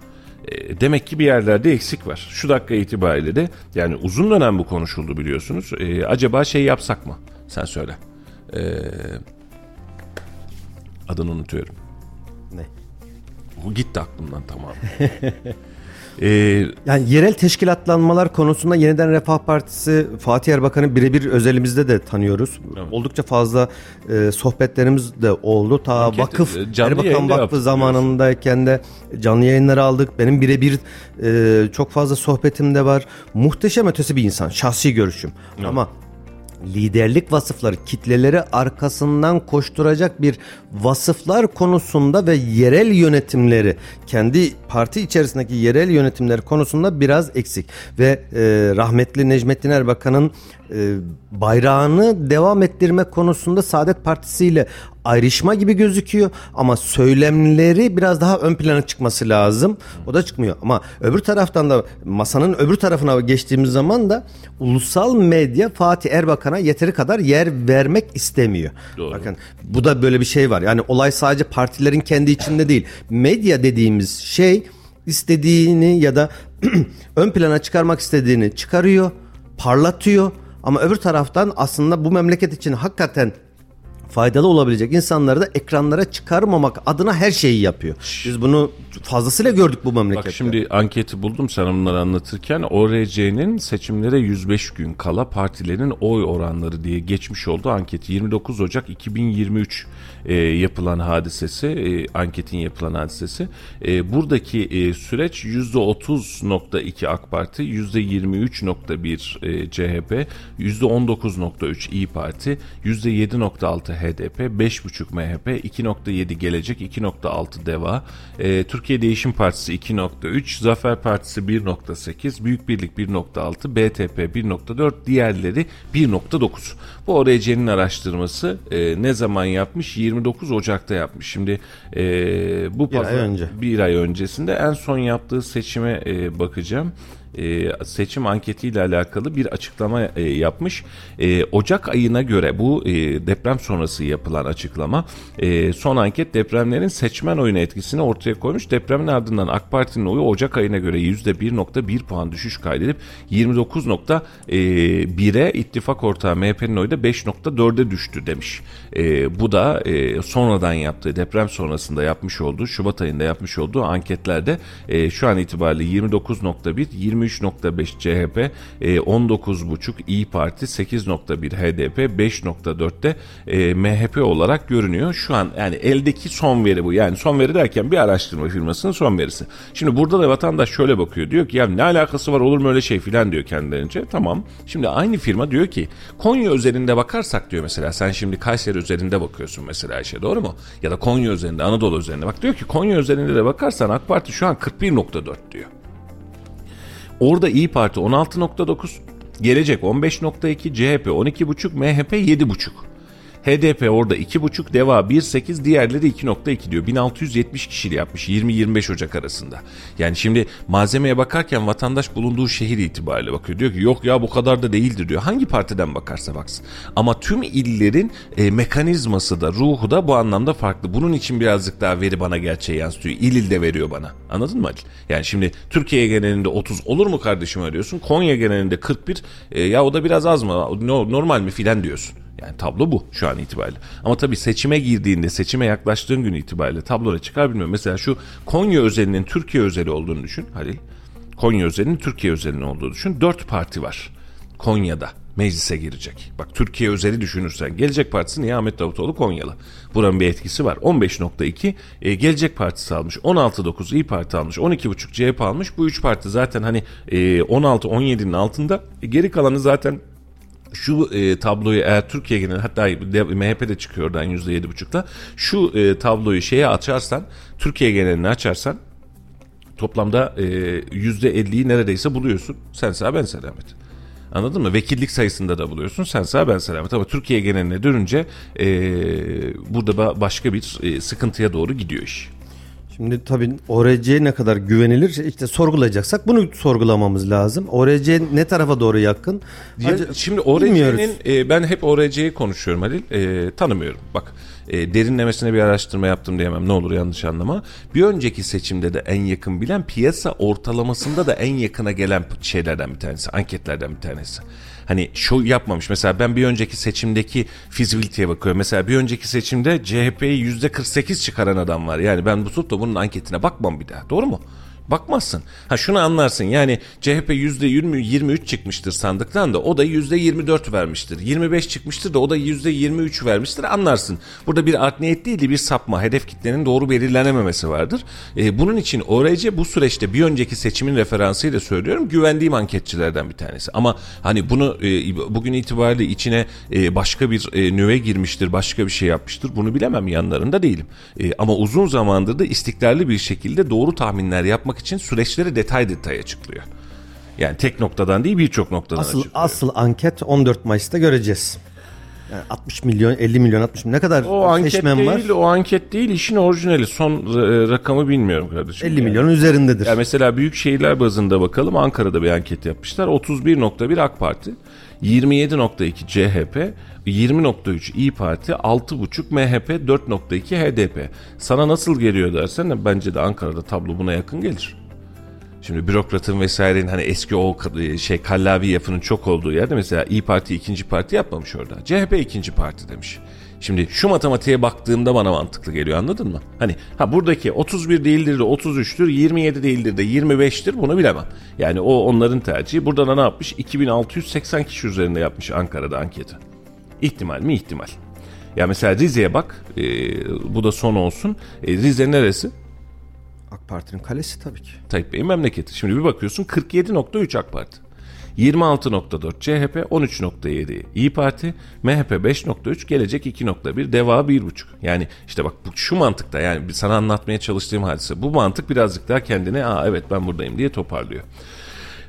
E, demek ki bir yerlerde eksik var. Şu dakika itibariyle de yani uzun dönem bu konuşuldu biliyorsunuz. E, acaba şey yapsak mı? Sen söyle. E, adını unutuyorum. Bu gitti aklımdan tamamen. Ee, yani yerel teşkilatlanmalar konusunda yeniden Refah Partisi Fatih Erbakan'ı birebir özelimizde de tanıyoruz. Evet. Oldukça fazla e, sohbetlerimiz de oldu. Ta Anket, vakıf e, Erbakan Vakfı zamanındayken de canlı yayınları aldık. Benim birebir e, çok fazla sohbetim de var. Muhteşem ötesi bir insan. Şahsi görüşüm. Evet. Ama liderlik vasıfları, kitleleri arkasından koşturacak bir vasıflar konusunda ve yerel yönetimleri, kendi parti içerisindeki yerel yönetimler konusunda biraz eksik. Ve e, rahmetli Necmettin Erbakan'ın e, bayrağını devam ettirme konusunda Saadet Partisi ile ayrışma gibi gözüküyor ama söylemleri biraz daha ön plana çıkması lazım. O da çıkmıyor ama öbür taraftan da masanın öbür tarafına geçtiğimiz zaman da ulusal medya Fatih Erbakan'a yeteri kadar yer vermek istemiyor. Doğru. Bakın bu da böyle bir şey var. Yani olay sadece partilerin kendi içinde değil. Medya dediğimiz şey istediğini ya da ön plana çıkarmak istediğini çıkarıyor, parlatıyor ama öbür taraftan aslında bu memleket için hakikaten faydalı olabilecek insanları da ekranlara çıkarmamak adına her şeyi yapıyor. Biz bunu fazlasıyla gördük bu memlekette. Bak şimdi anketi buldum sana bunları anlatırken. ORC'nin seçimlere 105 gün kala partilerin oy oranları diye geçmiş olduğu anketi. 29 Ocak 2023 e, yapılan hadisesi, e, anketin yapılan hadisesi. E, buradaki e, süreç %30.2 AK Parti, %23.1 e, CHP, %19.3 İyi Parti, %7.6 HDP, 5.5 MHP, 2.7 Gelecek, 2.6 DEVA, e, Türkiye Değişim Partisi 2.3, Zafer Partisi 1.8, Büyük Birlik 1.6, BTP 1.4, diğerleri 1.9. Bu ORC'nin araştırması e, ne zaman yapmış? 29 Ocak'ta yapmış. Şimdi e, bu Bir ay önce. bir ay öncesinde en son yaptığı seçime e, bakacağım. E, seçim anketiyle alakalı bir açıklama e, yapmış. E, Ocak ayına göre bu e, deprem sonrası yapılan açıklama e, son anket depremlerin seçmen oyuna etkisini ortaya koymuş. Depremin ardından AK Parti'nin oyu Ocak ayına göre %1.1 puan düşüş kaydedip 29.1'e ittifak ortağı MHP'nin oyu da 5.4'e düştü demiş. E, bu da e, sonradan yaptığı deprem sonrasında yapmış olduğu Şubat ayında yapmış olduğu anketlerde e, şu an itibariyle 29.1 23.5 CHP e, 19.5 İyi Parti 8.1 HDP 5.4'te e, MHP olarak görünüyor. Şu an yani eldeki son veri bu. Yani son veri derken bir araştırma firmasının son verisi. Şimdi burada da vatandaş şöyle bakıyor. Diyor ki ya ne alakası var olur mu öyle şey filan diyor kendilerince. Tamam. Şimdi aynı firma diyor ki Konya özelinde bakarsak diyor mesela sen şimdi Kayseri üzerinde bakıyorsun mesela Ayşe doğru mu? Ya da Konya üzerinde Anadolu üzerinde bak diyor ki Konya üzerinde de bakarsan AK Parti şu an 41.4 diyor. Orada İyi Parti 16.9, Gelecek 15.2, CHP 12.5, MHP 7.5. HDP orada 2.5, DEVA 1.8, diğerleri 2.2 diyor. 1670 kişiyle yapmış 20-25 Ocak arasında. Yani şimdi malzemeye bakarken vatandaş bulunduğu şehir itibariyle bakıyor. Diyor ki yok ya bu kadar da değildir diyor. Hangi partiden bakarsa baksın. Ama tüm illerin e, mekanizması da ruhu da bu anlamda farklı. Bunun için birazcık daha veri bana gerçeği yansıtıyor. İl il de veriyor bana. Anladın mı Ali? Yani şimdi Türkiye genelinde 30 olur mu kardeşim arıyorsun. Konya genelinde 41 e, ya o da biraz az mı? No- Normal mi filan diyorsun. Yani tablo bu şu an itibariyle. Ama tabii seçime girdiğinde, seçime yaklaştığın gün itibariyle tabloya çıkar bilmiyorum. Mesela şu Konya özelinin Türkiye özeli olduğunu düşün Halil. Konya özelinin Türkiye özelinin olduğunu düşün. Dört parti var Konya'da meclise girecek. Bak Türkiye özeli düşünürsen Gelecek Partisi niye Ahmet Davutoğlu Konyalı? Buranın bir etkisi var. 15.2 e, Gelecek Partisi almış. 16.9 İyi Parti almış. 12.5 CHP almış. Bu üç parti zaten hani e, 16-17'nin altında. E, geri kalanı zaten şu e, tabloyu eğer Türkiye genel hatta MHP de çıkıyor oradan %7,5'la şu e, tabloyu şeye açarsan Türkiye genelini açarsan toplamda e, %50'yi neredeyse buluyorsun. Sen sağ ben selamet. Anladın mı? Vekillik sayısında da buluyorsun. Sen sağ ben selamet. Ama Türkiye geneline dönünce e, burada ba- başka bir e, sıkıntıya doğru gidiyor iş. Şimdi tabii ORC ne kadar güvenilir işte sorgulayacaksak bunu sorgulamamız lazım. ORC ne tarafa doğru yakın? Ya Acı- şimdi. ORC'nin e, ben hep ORC'yi konuşuyorum Halil. E, tanımıyorum. Bak e, derinlemesine bir araştırma yaptım diyemem. Ne olur yanlış anlama. Bir önceki seçimde de en yakın bilen piyasa ortalamasında da en yakına gelen şeylerden bir tanesi. Anketlerden bir tanesi. Hani şu yapmamış. Mesela ben bir önceki seçimdeki fizibiliteye bakıyorum. Mesela bir önceki seçimde CHP'yi %48 çıkaran adam var. Yani ben bu tutup bunun anketine bakmam bir daha. Doğru mu? Bakmazsın. Ha şunu anlarsın yani CHP yüzde 20 23 çıkmıştır sandıktan da o da yüzde 24 vermiştir. 25 çıkmıştır da o da yüzde 23 vermiştir anlarsın. Burada bir art niyet değil de bir sapma hedef kitlenin doğru belirlenememesi vardır. Ee, bunun için ORC bu süreçte bir önceki seçimin referansıyla söylüyorum güvendiğim anketçilerden bir tanesi. Ama hani bunu e, bugün itibariyle içine e, başka bir e, nüve girmiştir başka bir şey yapmıştır bunu bilemem yanlarında değilim. E, ama uzun zamandır da istikrarlı bir şekilde doğru tahminler yapmak için süreçleri detay detay açıklıyor. Yani tek noktadan değil birçok noktadan Asıl açıklıyor. asıl anket 14 Mayıs'ta göreceğiz. Yani 60 milyon, 50 milyon, 60 milyon ne kadar o anket değil, var? o anket değil işin orijinali. Son e, rakamı bilmiyorum kardeşim. 50 Yani. milyonun üzerindedir. Ya mesela büyük şehirler bazında bakalım. Ankara'da bir anket yapmışlar. 31.1 AK Parti, 27.2 CHP, 20.3 İyi Parti, 6.5 MHP, 4.2 HDP. Sana nasıl geliyor dersen bence de Ankara'da tablo buna yakın gelir. Şimdi bürokratın vesairenin hani eski o k- şey kallavi yapının çok olduğu yerde mesela İyi Parti ikinci parti yapmamış orada. CHP ikinci parti demiş. Şimdi şu matematiğe baktığımda bana mantıklı geliyor anladın mı? Hani ha buradaki 31 değildir de 33'tür, 27 değildir de 25'tir bunu bilemem. Yani o onların tercihi. Burada da ne yapmış? 2680 kişi üzerinde yapmış Ankara'da anketi. İhtimal mi? İhtimal. Ya mesela Rize'ye bak. e, bu da son olsun. E, Rize neresi? AK Parti'nin kalesi tabii ki. Tayyip Bey'in memleketi. Şimdi bir bakıyorsun 47.3 AK Parti. 26.4 CHP, 13.7 İyi Parti, MHP 5.3, Gelecek 2.1, Deva 1.5. Yani işte bak bu şu mantıkta yani sana anlatmaya çalıştığım hadise. Bu mantık birazcık daha kendine aa evet ben buradayım diye toparlıyor.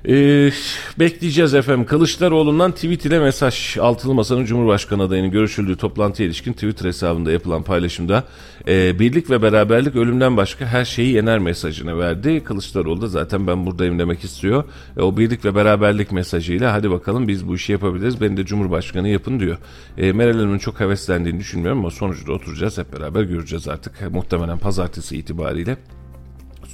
Ee, bekleyeceğiz efendim. Kılıçdaroğlu'ndan tweet ile mesaj. Altılı Masa'nın Cumhurbaşkanı adayının görüşüldüğü toplantıya ilişkin Twitter hesabında yapılan paylaşımda e, birlik ve beraberlik ölümden başka her şeyi yener mesajını verdi. Kılıçdaroğlu da zaten ben buradayım demek istiyor. E, o birlik ve beraberlik mesajıyla hadi bakalım biz bu işi yapabiliriz. Beni de Cumhurbaşkanı yapın diyor. E, Meral Hanım'ın çok heveslendiğini düşünmüyorum ama sonuçta oturacağız hep beraber göreceğiz artık. Muhtemelen pazartesi itibariyle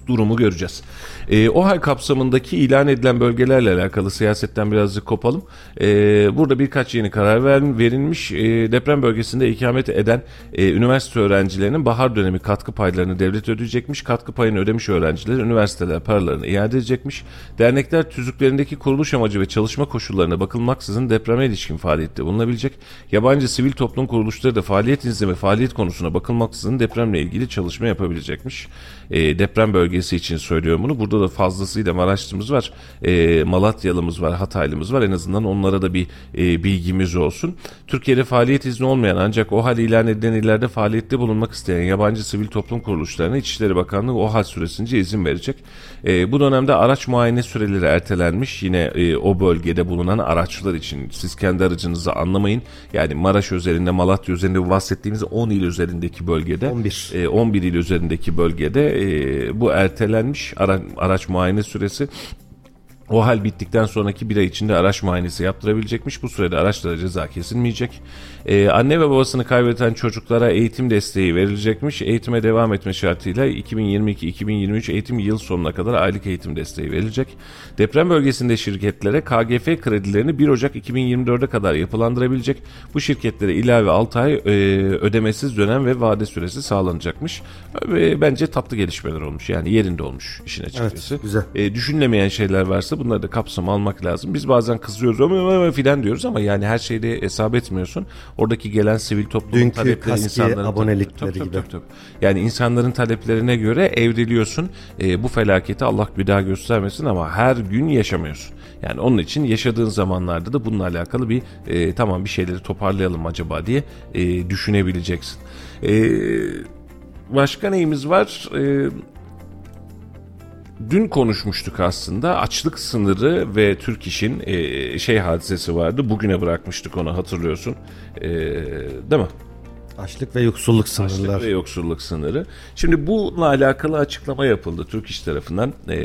durumu göreceğiz. Ee, OHAL kapsamındaki ilan edilen bölgelerle alakalı siyasetten birazcık kopalım. Ee, burada birkaç yeni karar ver, verilmiş. Ee, deprem bölgesinde ikamet eden e, üniversite öğrencilerinin bahar dönemi katkı paylarını devlet ödeyecekmiş. Katkı payını ödemiş öğrenciler üniversiteler paralarını iade edecekmiş. Dernekler tüzüklerindeki kuruluş amacı ve çalışma koşullarına bakılmaksızın depreme ilişkin faaliyette bulunabilecek. Yabancı sivil toplum kuruluşları da faaliyet izleme faaliyet konusuna bakılmaksızın depremle ilgili çalışma yapabilecekmiş. Ee, deprem bölgesi için söylüyorum bunu. Burada da fazlasıyla Maraşlımız var, e, Malatyalımız var, Hataylımız var. En azından onlara da bir e, bilgimiz olsun. Türkiye'de faaliyet izni olmayan ancak OHAL ilan edilen illerde faaliyette bulunmak isteyen yabancı sivil toplum kuruluşlarına İçişleri Bakanlığı OHAL süresince izin verecek. E, bu dönemde araç muayene süreleri ertelenmiş. Yine e, o bölgede bulunan araçlar için siz kendi aracınızı anlamayın. Yani Maraş özelinde, Malatya üzerinde bahsettiğimiz 10 il üzerindeki bölgede 11. e, 11 il üzerindeki bölgede e, bu ertelenmiş ara, araç muayene süresi. O hal bittikten sonraki bir ay içinde araç muayenesi yaptırabilecekmiş. Bu sürede araçlara ceza kesilmeyecek. Ee, anne ve babasını kaybeden çocuklara eğitim desteği verilecekmiş. Eğitime devam etme şartıyla 2022-2023 eğitim yıl sonuna kadar aylık eğitim desteği verilecek. Deprem bölgesinde şirketlere KGF kredilerini 1 Ocak 2024'e kadar yapılandırabilecek. Bu şirketlere ilave 6 ay e, ödemesiz dönem ve vade süresi sağlanacakmış. E, bence tatlı gelişmeler olmuş. Yani yerinde olmuş işin açıkçası. Evet, güzel. E, düşünülemeyen şeyler varsa bunları da kapsam almak lazım. Biz bazen kızıyoruz ama filan diyoruz ama yani her şeyde hesap etmiyorsun. Oradaki gelen sivil toplum Dünkü talepleri insanların abonelikleri tabii, gibi. tabii, tabii. Yani insanların taleplerine göre evriliyorsun. E, bu felaketi Allah bir daha göstermesin ama her gün yaşamıyorsun. Yani onun için yaşadığın zamanlarda da bununla alakalı bir e, tamam bir şeyleri toparlayalım acaba diye e, düşünebileceksin. E, başka neyimiz var? E, Dün konuşmuştuk aslında açlık sınırı ve Türk İş'in e, şey hadisesi vardı. Bugüne bırakmıştık onu hatırlıyorsun. E, değil mi? Açlık ve yoksulluk sınırlar. Açlık ve yoksulluk sınırı. Şimdi bununla alakalı açıklama yapıldı Türk İş tarafından e,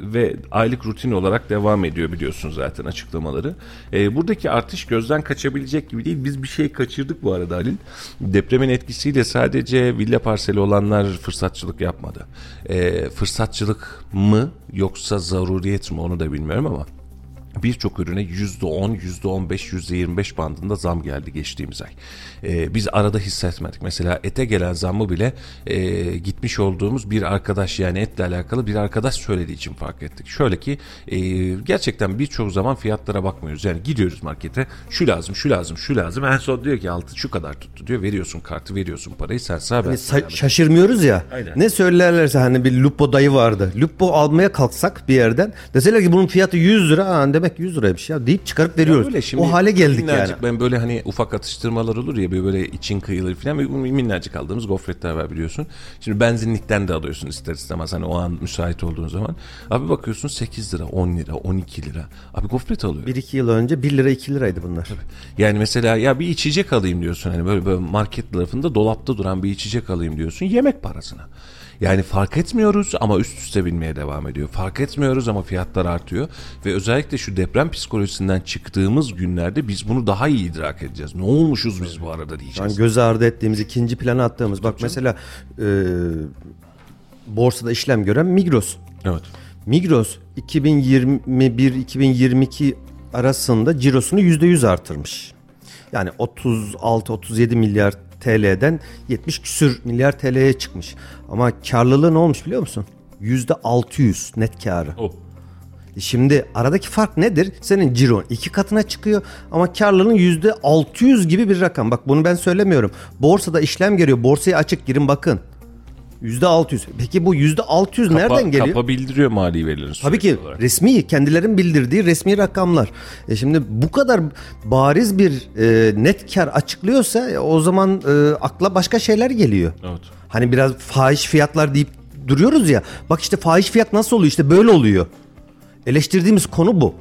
ve aylık rutin olarak devam ediyor biliyorsun zaten açıklamaları. E, buradaki artış gözden kaçabilecek gibi değil. Biz bir şey kaçırdık bu arada Halil. Depremin etkisiyle sadece villa parseli olanlar fırsatçılık yapmadı. E, fırsatçılık mı yoksa zaruriyet mi onu da bilmiyorum ama birçok ürüne %10, %15, %25 bandında zam geldi geçtiğimiz ay. Ee, biz arada hissetmedik. Mesela ete gelen zammı bile e, gitmiş olduğumuz bir arkadaş yani etle alakalı bir arkadaş söylediği için fark ettik. Şöyle ki e, gerçekten birçok zaman fiyatlara bakmıyoruz. Yani gidiyoruz markete şu lazım, şu lazım, şu lazım. En son diyor ki altı şu kadar tuttu diyor. Veriyorsun kartı, veriyorsun parayı. Sen sağ ben Hani sana sa- şaşırmıyoruz ya. Aynen. Ne söylerlerse hani bir lupo dayı vardı. Lupo almaya kalksak bir yerden deseler ki bunun fiyatı 100 lira. Aa, demek 100 liraymış ya deyip çıkarıp veriyoruz. Öyle şimdi o hale geldik yani. Ben böyle hani ufak atıştırmalar olur ya böyle, böyle için kıyılır falan minnacık aldığımız gofretler var biliyorsun. Şimdi benzinlikten de alıyorsun ister istemez hani o an müsait olduğun zaman. Abi bakıyorsun 8 lira 10 lira 12 lira. Abi gofret alıyor. 1-2 yıl önce 1 lira 2 liraydı bunlar. Yani mesela ya bir içecek alayım diyorsun hani böyle, böyle market tarafında dolapta duran bir içecek alayım diyorsun yemek parasına. Yani fark etmiyoruz ama üst üste binmeye devam ediyor. Fark etmiyoruz ama fiyatlar artıyor. Ve özellikle şu deprem psikolojisinden çıktığımız günlerde biz bunu daha iyi idrak edeceğiz. Ne olmuşuz biz bu arada diyeceğiz. Yani göz ardı ettiğimiz ikinci plana attığımız bak mesela e, borsada işlem gören Migros. Evet. Migros 2021-2022 arasında cirosunu %100 artırmış. Yani 36-37 milyar TL'den 70 küsür milyar TL'ye çıkmış. Ama karlılığı ne olmuş biliyor musun? %600 net karı. Oh. Şimdi aradaki fark nedir? Senin ciron iki katına çıkıyor ama karlılığın yüzde 600 gibi bir rakam. Bak bunu ben söylemiyorum. Borsada işlem geliyor. Borsaya açık girin bakın. Yüzde 600. Peki bu yüzde 600 Kapa, nereden geliyor? Kapa bildiriyor mali verilerini. Tabii ki olarak. resmi kendilerin bildirdiği resmi rakamlar. E şimdi bu kadar bariz bir e, net kar açıklıyorsa e, o zaman e, akla başka şeyler geliyor. Evet. Hani biraz fahiş fiyatlar deyip duruyoruz ya. Bak işte fahiş fiyat nasıl oluyor? İşte böyle oluyor. Eleştirdiğimiz konu bu.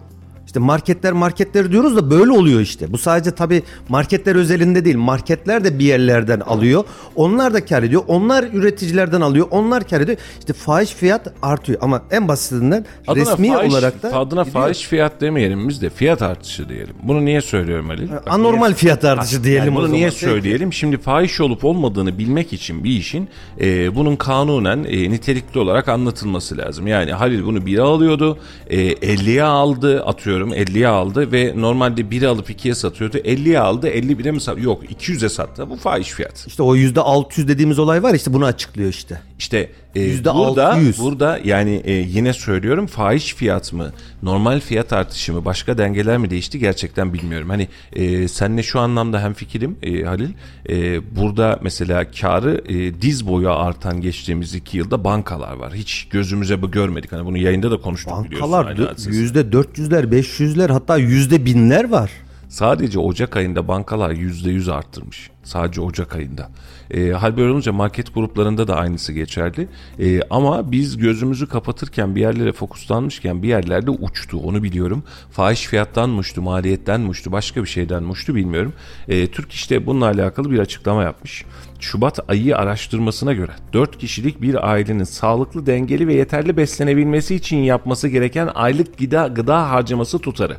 İşte marketler marketler diyoruz da böyle oluyor işte. Bu sadece tabii marketler özelinde değil. Marketler de bir yerlerden alıyor. Onlar da kar ediyor. Onlar üreticilerden alıyor. Onlar kar ediyor. İşte fahiş fiyat artıyor. Ama en basitinden resmi fahiş- olarak da adına gidiyor. fahiş fiyat demeyelim biz de fiyat artışı diyelim. Bunu niye söylüyorum Ali? Bak, anormal niye- fiyat artışı diyelim Yani bunu niye Peki. söyleyelim? Şimdi fahiş olup olmadığını bilmek için bir işin e, bunun kanunen e, nitelikli olarak anlatılması lazım. Yani Halil bunu 1'e alıyordu, e, 50'ye aldı atıyorum 50'ye aldı ve normalde 1'e alıp 2'ye satıyordu. 50'ye aldı 51'e mi sattı? Yok 200'e sattı. Bu fahiş fiyat. İşte o yüzde 600 dediğimiz olay var işte bunu açıklıyor işte. İşte e, burada 600. burada yani e, yine söylüyorum fahiş fiyat mı normal fiyat artışı mı başka dengeler mi değişti gerçekten bilmiyorum. Hani e, senle şu anlamda hem fikrim Halil E, burada mesela karı e, diz boyu artan geçtiğimiz iki yılda bankalar var. Hiç gözümüze bu görmedik. Hani bunu yayında da konuştuk biliyorsun. Bankalar hadisesi. yüzde 400'ler 500'ler hatta yüzde binler var. Sadece Ocak ayında bankalar %100 arttırmış. Sadece Ocak ayında. E, hal böyle olunca market gruplarında da aynısı geçerli. E, ama biz gözümüzü kapatırken bir yerlere fokuslanmışken bir yerlerde uçtu onu biliyorum. Fahiş fiyattan mı uçtu, maliyetten mi uçtu, başka bir şeyden mi uçtu bilmiyorum. E, Türk işte bununla alakalı bir açıklama yapmış. Şubat ayı araştırmasına göre 4 kişilik bir ailenin sağlıklı, dengeli ve yeterli beslenebilmesi için yapması gereken aylık gıda, gıda harcaması tutarı.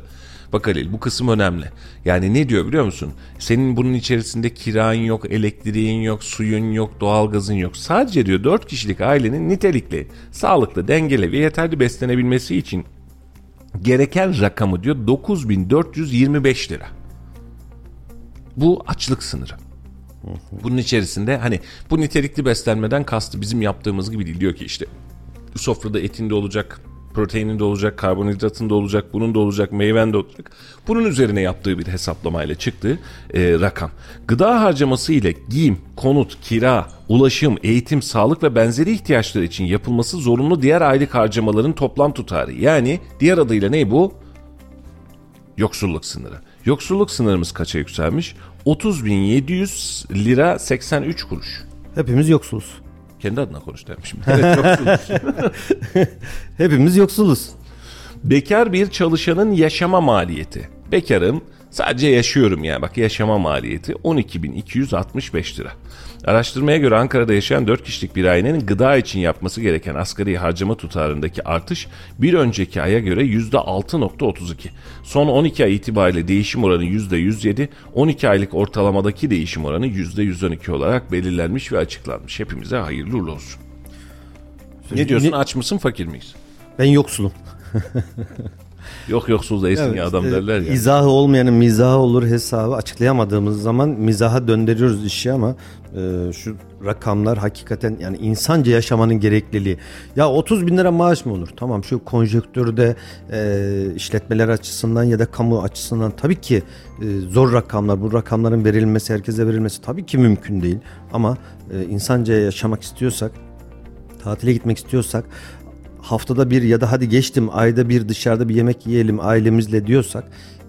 Bak Halil bu kısım önemli. Yani ne diyor biliyor musun? Senin bunun içerisinde kiran yok, elektriğin yok, suyun yok, doğalgazın yok. Sadece diyor 4 kişilik ailenin nitelikli, sağlıklı, dengeli ve yeterli beslenebilmesi için gereken rakamı diyor 9425 lira. Bu açlık sınırı. Bunun içerisinde hani bu nitelikli beslenmeden kastı bizim yaptığımız gibi değil. Diyor ki işte sofrada etin de olacak, proteinin de olacak, karbonhidratın da olacak, bunun da olacak, meyven de olacak. Bunun üzerine yaptığı bir hesaplamayla çıktığı e, rakam. Gıda harcaması ile giyim, konut, kira, ulaşım, eğitim, sağlık ve benzeri ihtiyaçlar için yapılması zorunlu diğer aylık harcamaların toplam tutarı. Yani diğer adıyla ne bu? Yoksulluk sınırı. Yoksulluk sınırımız kaça yükselmiş? 30.700 lira 83 kuruş. Hepimiz yoksuluz. Kendi adına konuş demişim. Evet yoksuluz. Hepimiz yoksuluz. Bekar bir çalışanın yaşama maliyeti. Bekarım sadece yaşıyorum yani bak yaşama maliyeti 12.265 lira. Araştırmaya göre Ankara'da yaşayan 4 kişilik bir ailenin gıda için yapması gereken asgari harcama tutarındaki artış bir önceki aya göre %6.32. Son 12 ay itibariyle değişim oranı %107, 12 aylık ortalamadaki değişim oranı %112 olarak belirlenmiş ve açıklanmış. Hepimize hayırlı uğurlu olsun. Ne diyorsun Ne- aç mısın fakir miyiz? Ben yoksulum. Yok yoksul değilsin ya adam İşte derler ya. İzahı olmayanın mizahı olur hesabı açıklayamadığımız zaman mizaha döndürüyoruz işi ama e, şu rakamlar hakikaten yani insanca yaşamanın gerekliliği. Ya 30 bin lira maaş mı olur? Tamam şu konjonktürde e, işletmeler açısından ya da kamu açısından tabii ki e, zor rakamlar. Bu rakamların verilmesi herkese verilmesi tabii ki mümkün değil. Ama e, insanca yaşamak istiyorsak tatile gitmek istiyorsak haftada bir ya da hadi geçtim ayda bir dışarıda bir yemek yiyelim ailemizle diyorsak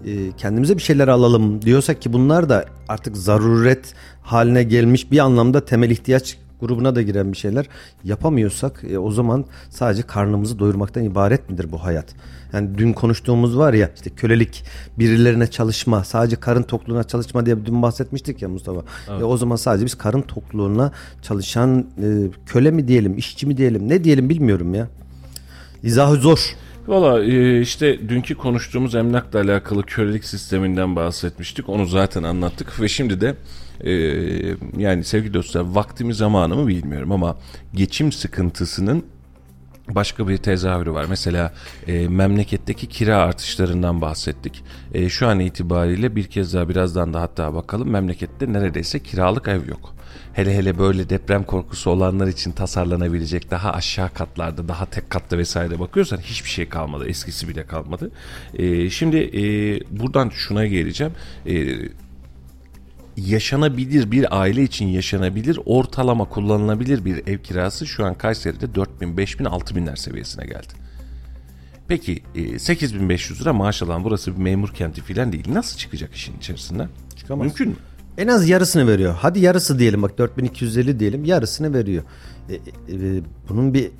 e, kendimize bir şeyler alalım diyorsak ki bunlar da artık zaruret haline gelmiş bir anlamda temel ihtiyaç grubuna da giren bir şeyler yapamıyorsak e, o zaman sadece karnımızı doyurmaktan ibaret midir bu hayat? Yani dün konuştuğumuz var ya işte kölelik birilerine çalışma sadece karın tokluğuna çalışma diye dün bahsetmiştik ya Mustafa. E, o zaman sadece biz karın tokluğuna çalışan e, köle mi diyelim işçi mi diyelim ne diyelim bilmiyorum ya. İzahı zor. Valla e, işte dünkü konuştuğumuz emlakla alakalı kölelik sisteminden bahsetmiştik. Onu zaten anlattık ve şimdi de e, yani sevgili dostlar vaktimi zamanı mı bilmiyorum ama geçim sıkıntısının başka bir tezahürü var. Mesela e, memleketteki kira artışlarından bahsettik. E, şu an itibariyle bir kez daha birazdan da hatta bakalım memlekette neredeyse kiralık ev yok. Hele hele böyle deprem korkusu olanlar için tasarlanabilecek daha aşağı katlarda daha tek katlı vesaire bakıyorsan hiçbir şey kalmadı. Eskisi bile kalmadı. E, şimdi e, buradan şuna geleceğim. E, yaşanabilir bir aile için yaşanabilir ortalama kullanılabilir bir ev kirası şu an Kayseri'de 4000, 5000, 6000'ler seviyesine geldi. Peki e, 8500 lira maaş alan burası bir memur kenti filan değil. Nasıl çıkacak işin içerisinden? Çıkamaz. Mümkün mü? En az yarısını veriyor. Hadi yarısı diyelim bak 4250 diyelim yarısını veriyor. E, e, e, bunun bir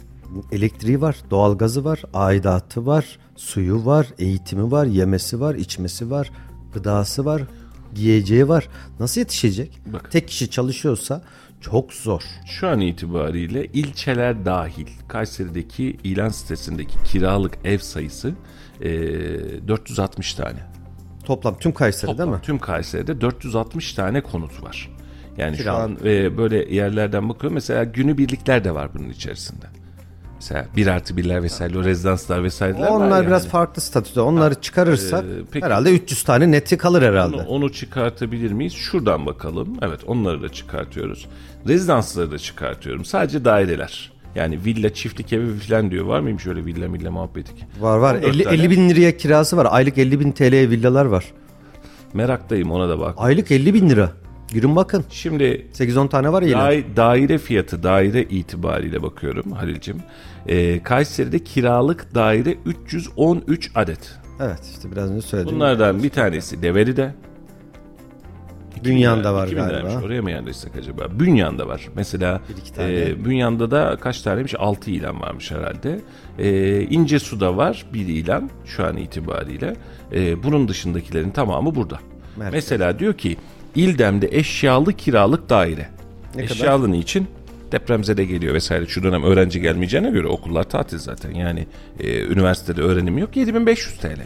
elektriği var, doğalgazı var, aidatı var, suyu var, eğitimi var, yemesi var, içmesi var, gıdası var, giyeceği var. Nasıl yetişecek? Bak. Tek kişi çalışıyorsa çok zor. Şu an itibariyle ilçeler dahil Kayseri'deki ilan sitesindeki kiralık ev sayısı e, 460 tane. Toplam tüm Kayseri Toplam değil mi? tüm Kayseri'de 460 tane konut var. Yani şu Kiralık. an e, böyle yerlerden bakıyorum. Mesela günübirlikler de var bunun içerisinde. Mesela bir artı birler vesaire, o rezidanslar vesaireler var Onlar yani. biraz farklı statüde. Onları çıkarırsak Ee, peki- herhalde 300 tane neti kalır herhalde. Onu, onu çıkartabilir miyiz? Şuradan bakalım. Evet onları da çıkartıyoruz. Rezidansları da çıkartıyorum. Sadece daireler. Yani villa, çiftlik evi falan diyor. Var mıymış öyle villa milla muhabbeti? Var var. 14 50, tane. 50 bin liraya kirası var. Aylık 50 bin TL'ye villalar var. Meraktayım ona da bak. Aylık 50 bin lira. Girin bakın. Şimdi 8-10 tane var ya. daire fiyatı daire itibariyle bakıyorum Halil'cim. Ee, Kayseri'de kiralık daire 313 adet. Evet işte biraz önce söyledim. Bunlardan bir tanesi Develi'de. Bünyan'da var 2000 liraymış. galiba. Oraya mı yerleşsek acaba? Bünyan'da var. Mesela e, Bünyan'da da kaç taneymiş? 6 ilan varmış herhalde. E, İncesu'da var bir ilan şu an itibariyle. E, bunun dışındakilerin tamamı burada. Merkez. Mesela diyor ki İldem'de eşyalı kiralık daire. Ne Eşyalı niçin? Depremzede geliyor vesaire. Şu dönem öğrenci gelmeyeceğine göre okullar tatil zaten. Yani e, üniversitede öğrenim yok. 7500 TL.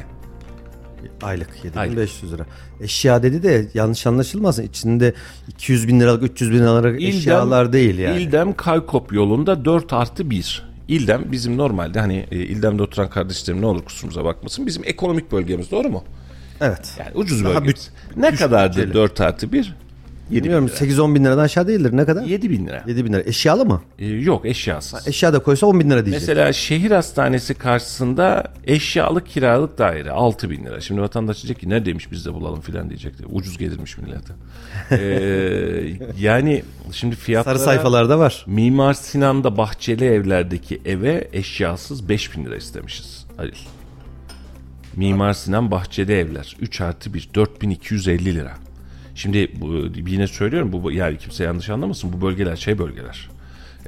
Aylık 7500 lira. Eşya dedi de yanlış anlaşılmasın. İçinde 200 bin liralık 300 bin liralık eşyalar değil yani. İldem Kaykop yolunda 4 artı 1. İldem bizim normalde hani e, İldem'de oturan kardeşlerim ne olur kusurumuza bakmasın. Bizim ekonomik bölgemiz doğru mu? Evet. Yani ucuz Daha bölgemiz. Ne kadardır bütçeli. 4 artı 1? 7 bin Bilmiyorum lira. 8-10 bin liradan aşağı değildir. Ne kadar? 7 bin lira. 7 bin lira. Eşyalı mı? E, yok eşyasız. Eşya da koysa 10 bin lira diyecek. Mesela şehir hastanesi karşısında eşyalık kiralık daire 6 bin lira. Şimdi vatandaş diyecek ki neredeymiş biz de bulalım filan diyecekti. Ucuz gelirmiş millete. Ee, yani şimdi fiyatlara... Sarı sayfalarda var. Mimar Sinan'da bahçeli evlerdeki eve eşyasız 5000 lira istemişiz Halil. Mimar Sinan bahçeli evler 3 artı 1 4250 lira. Şimdi bu, yine söylüyorum bu yani kimse yanlış anlamasın bu bölgeler şey bölgeler.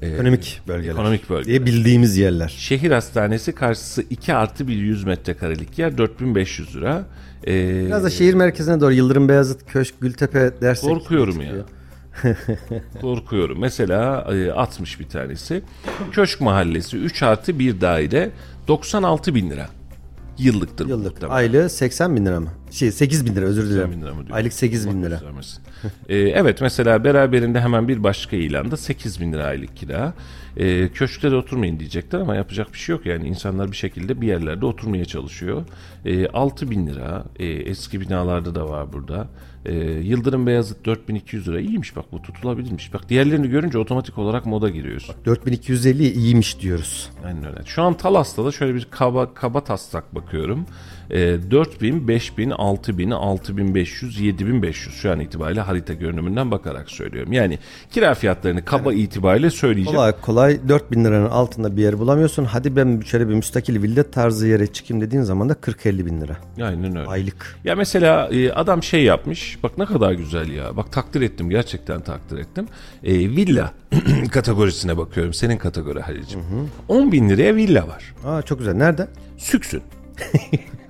Ekonomik bölgeler. Ekonomik bölgeler. Diye bildiğimiz yerler. Şehir hastanesi karşısı 2 artı bir 100 metrekarelik yer 4500 lira. Ee, Biraz da şehir merkezine doğru Yıldırım Beyazıt Köşk Gültepe dersek. Korkuyorum ya. Korkuyorum. Mesela e, 60 bir tanesi. Köşk Mahallesi 3 artı bir daire 96 bin lira. Yıllıktır. Yıllık. Aylığı 80 bin lira mı? Şey 8 bin lira özür 80 dilerim. bin lira mı diyor? Aylık 8 bin lira. Ee, evet mesela beraberinde hemen bir başka ilanda 8 bin lira aylık kira. Ee, köşkte de oturmayın diyecekler ama yapacak bir şey yok. Yani insanlar bir şekilde bir yerlerde oturmaya çalışıyor. Ee, 6 bin lira e, eski binalarda da var burada. Ee, Yıldırım Beyazıt 4200 lira iyiymiş bak bu tutulabilirmiş. Bak diğerlerini görünce otomatik olarak moda giriyorsun. 4250 iyiymiş diyoruz. Aynen öyle. Şu an Talas'ta da şöyle bir kaba, kaba taslak bakıyorum. E, 4000, 5000, 6000, 6500, 7500 şu an itibariyle harita görünümünden bakarak söylüyorum. Yani kira fiyatlarını kaba itibariyle söyleyeceğim. Kolay kolay 4000 liranın altında bir yer bulamıyorsun. Hadi ben şöyle bir müstakil villa tarzı yere çıkayım dediğin zaman da 40-50 bin lira. Aynen öyle. Aylık. Ya mesela e, adam şey yapmış. Bak ne kadar güzel ya. Bak takdir ettim. Gerçekten takdir ettim. E, villa kategorisine bakıyorum. Senin kategori Halil'cim. 10 bin liraya villa var. Aa çok güzel. Nerede? Süksün.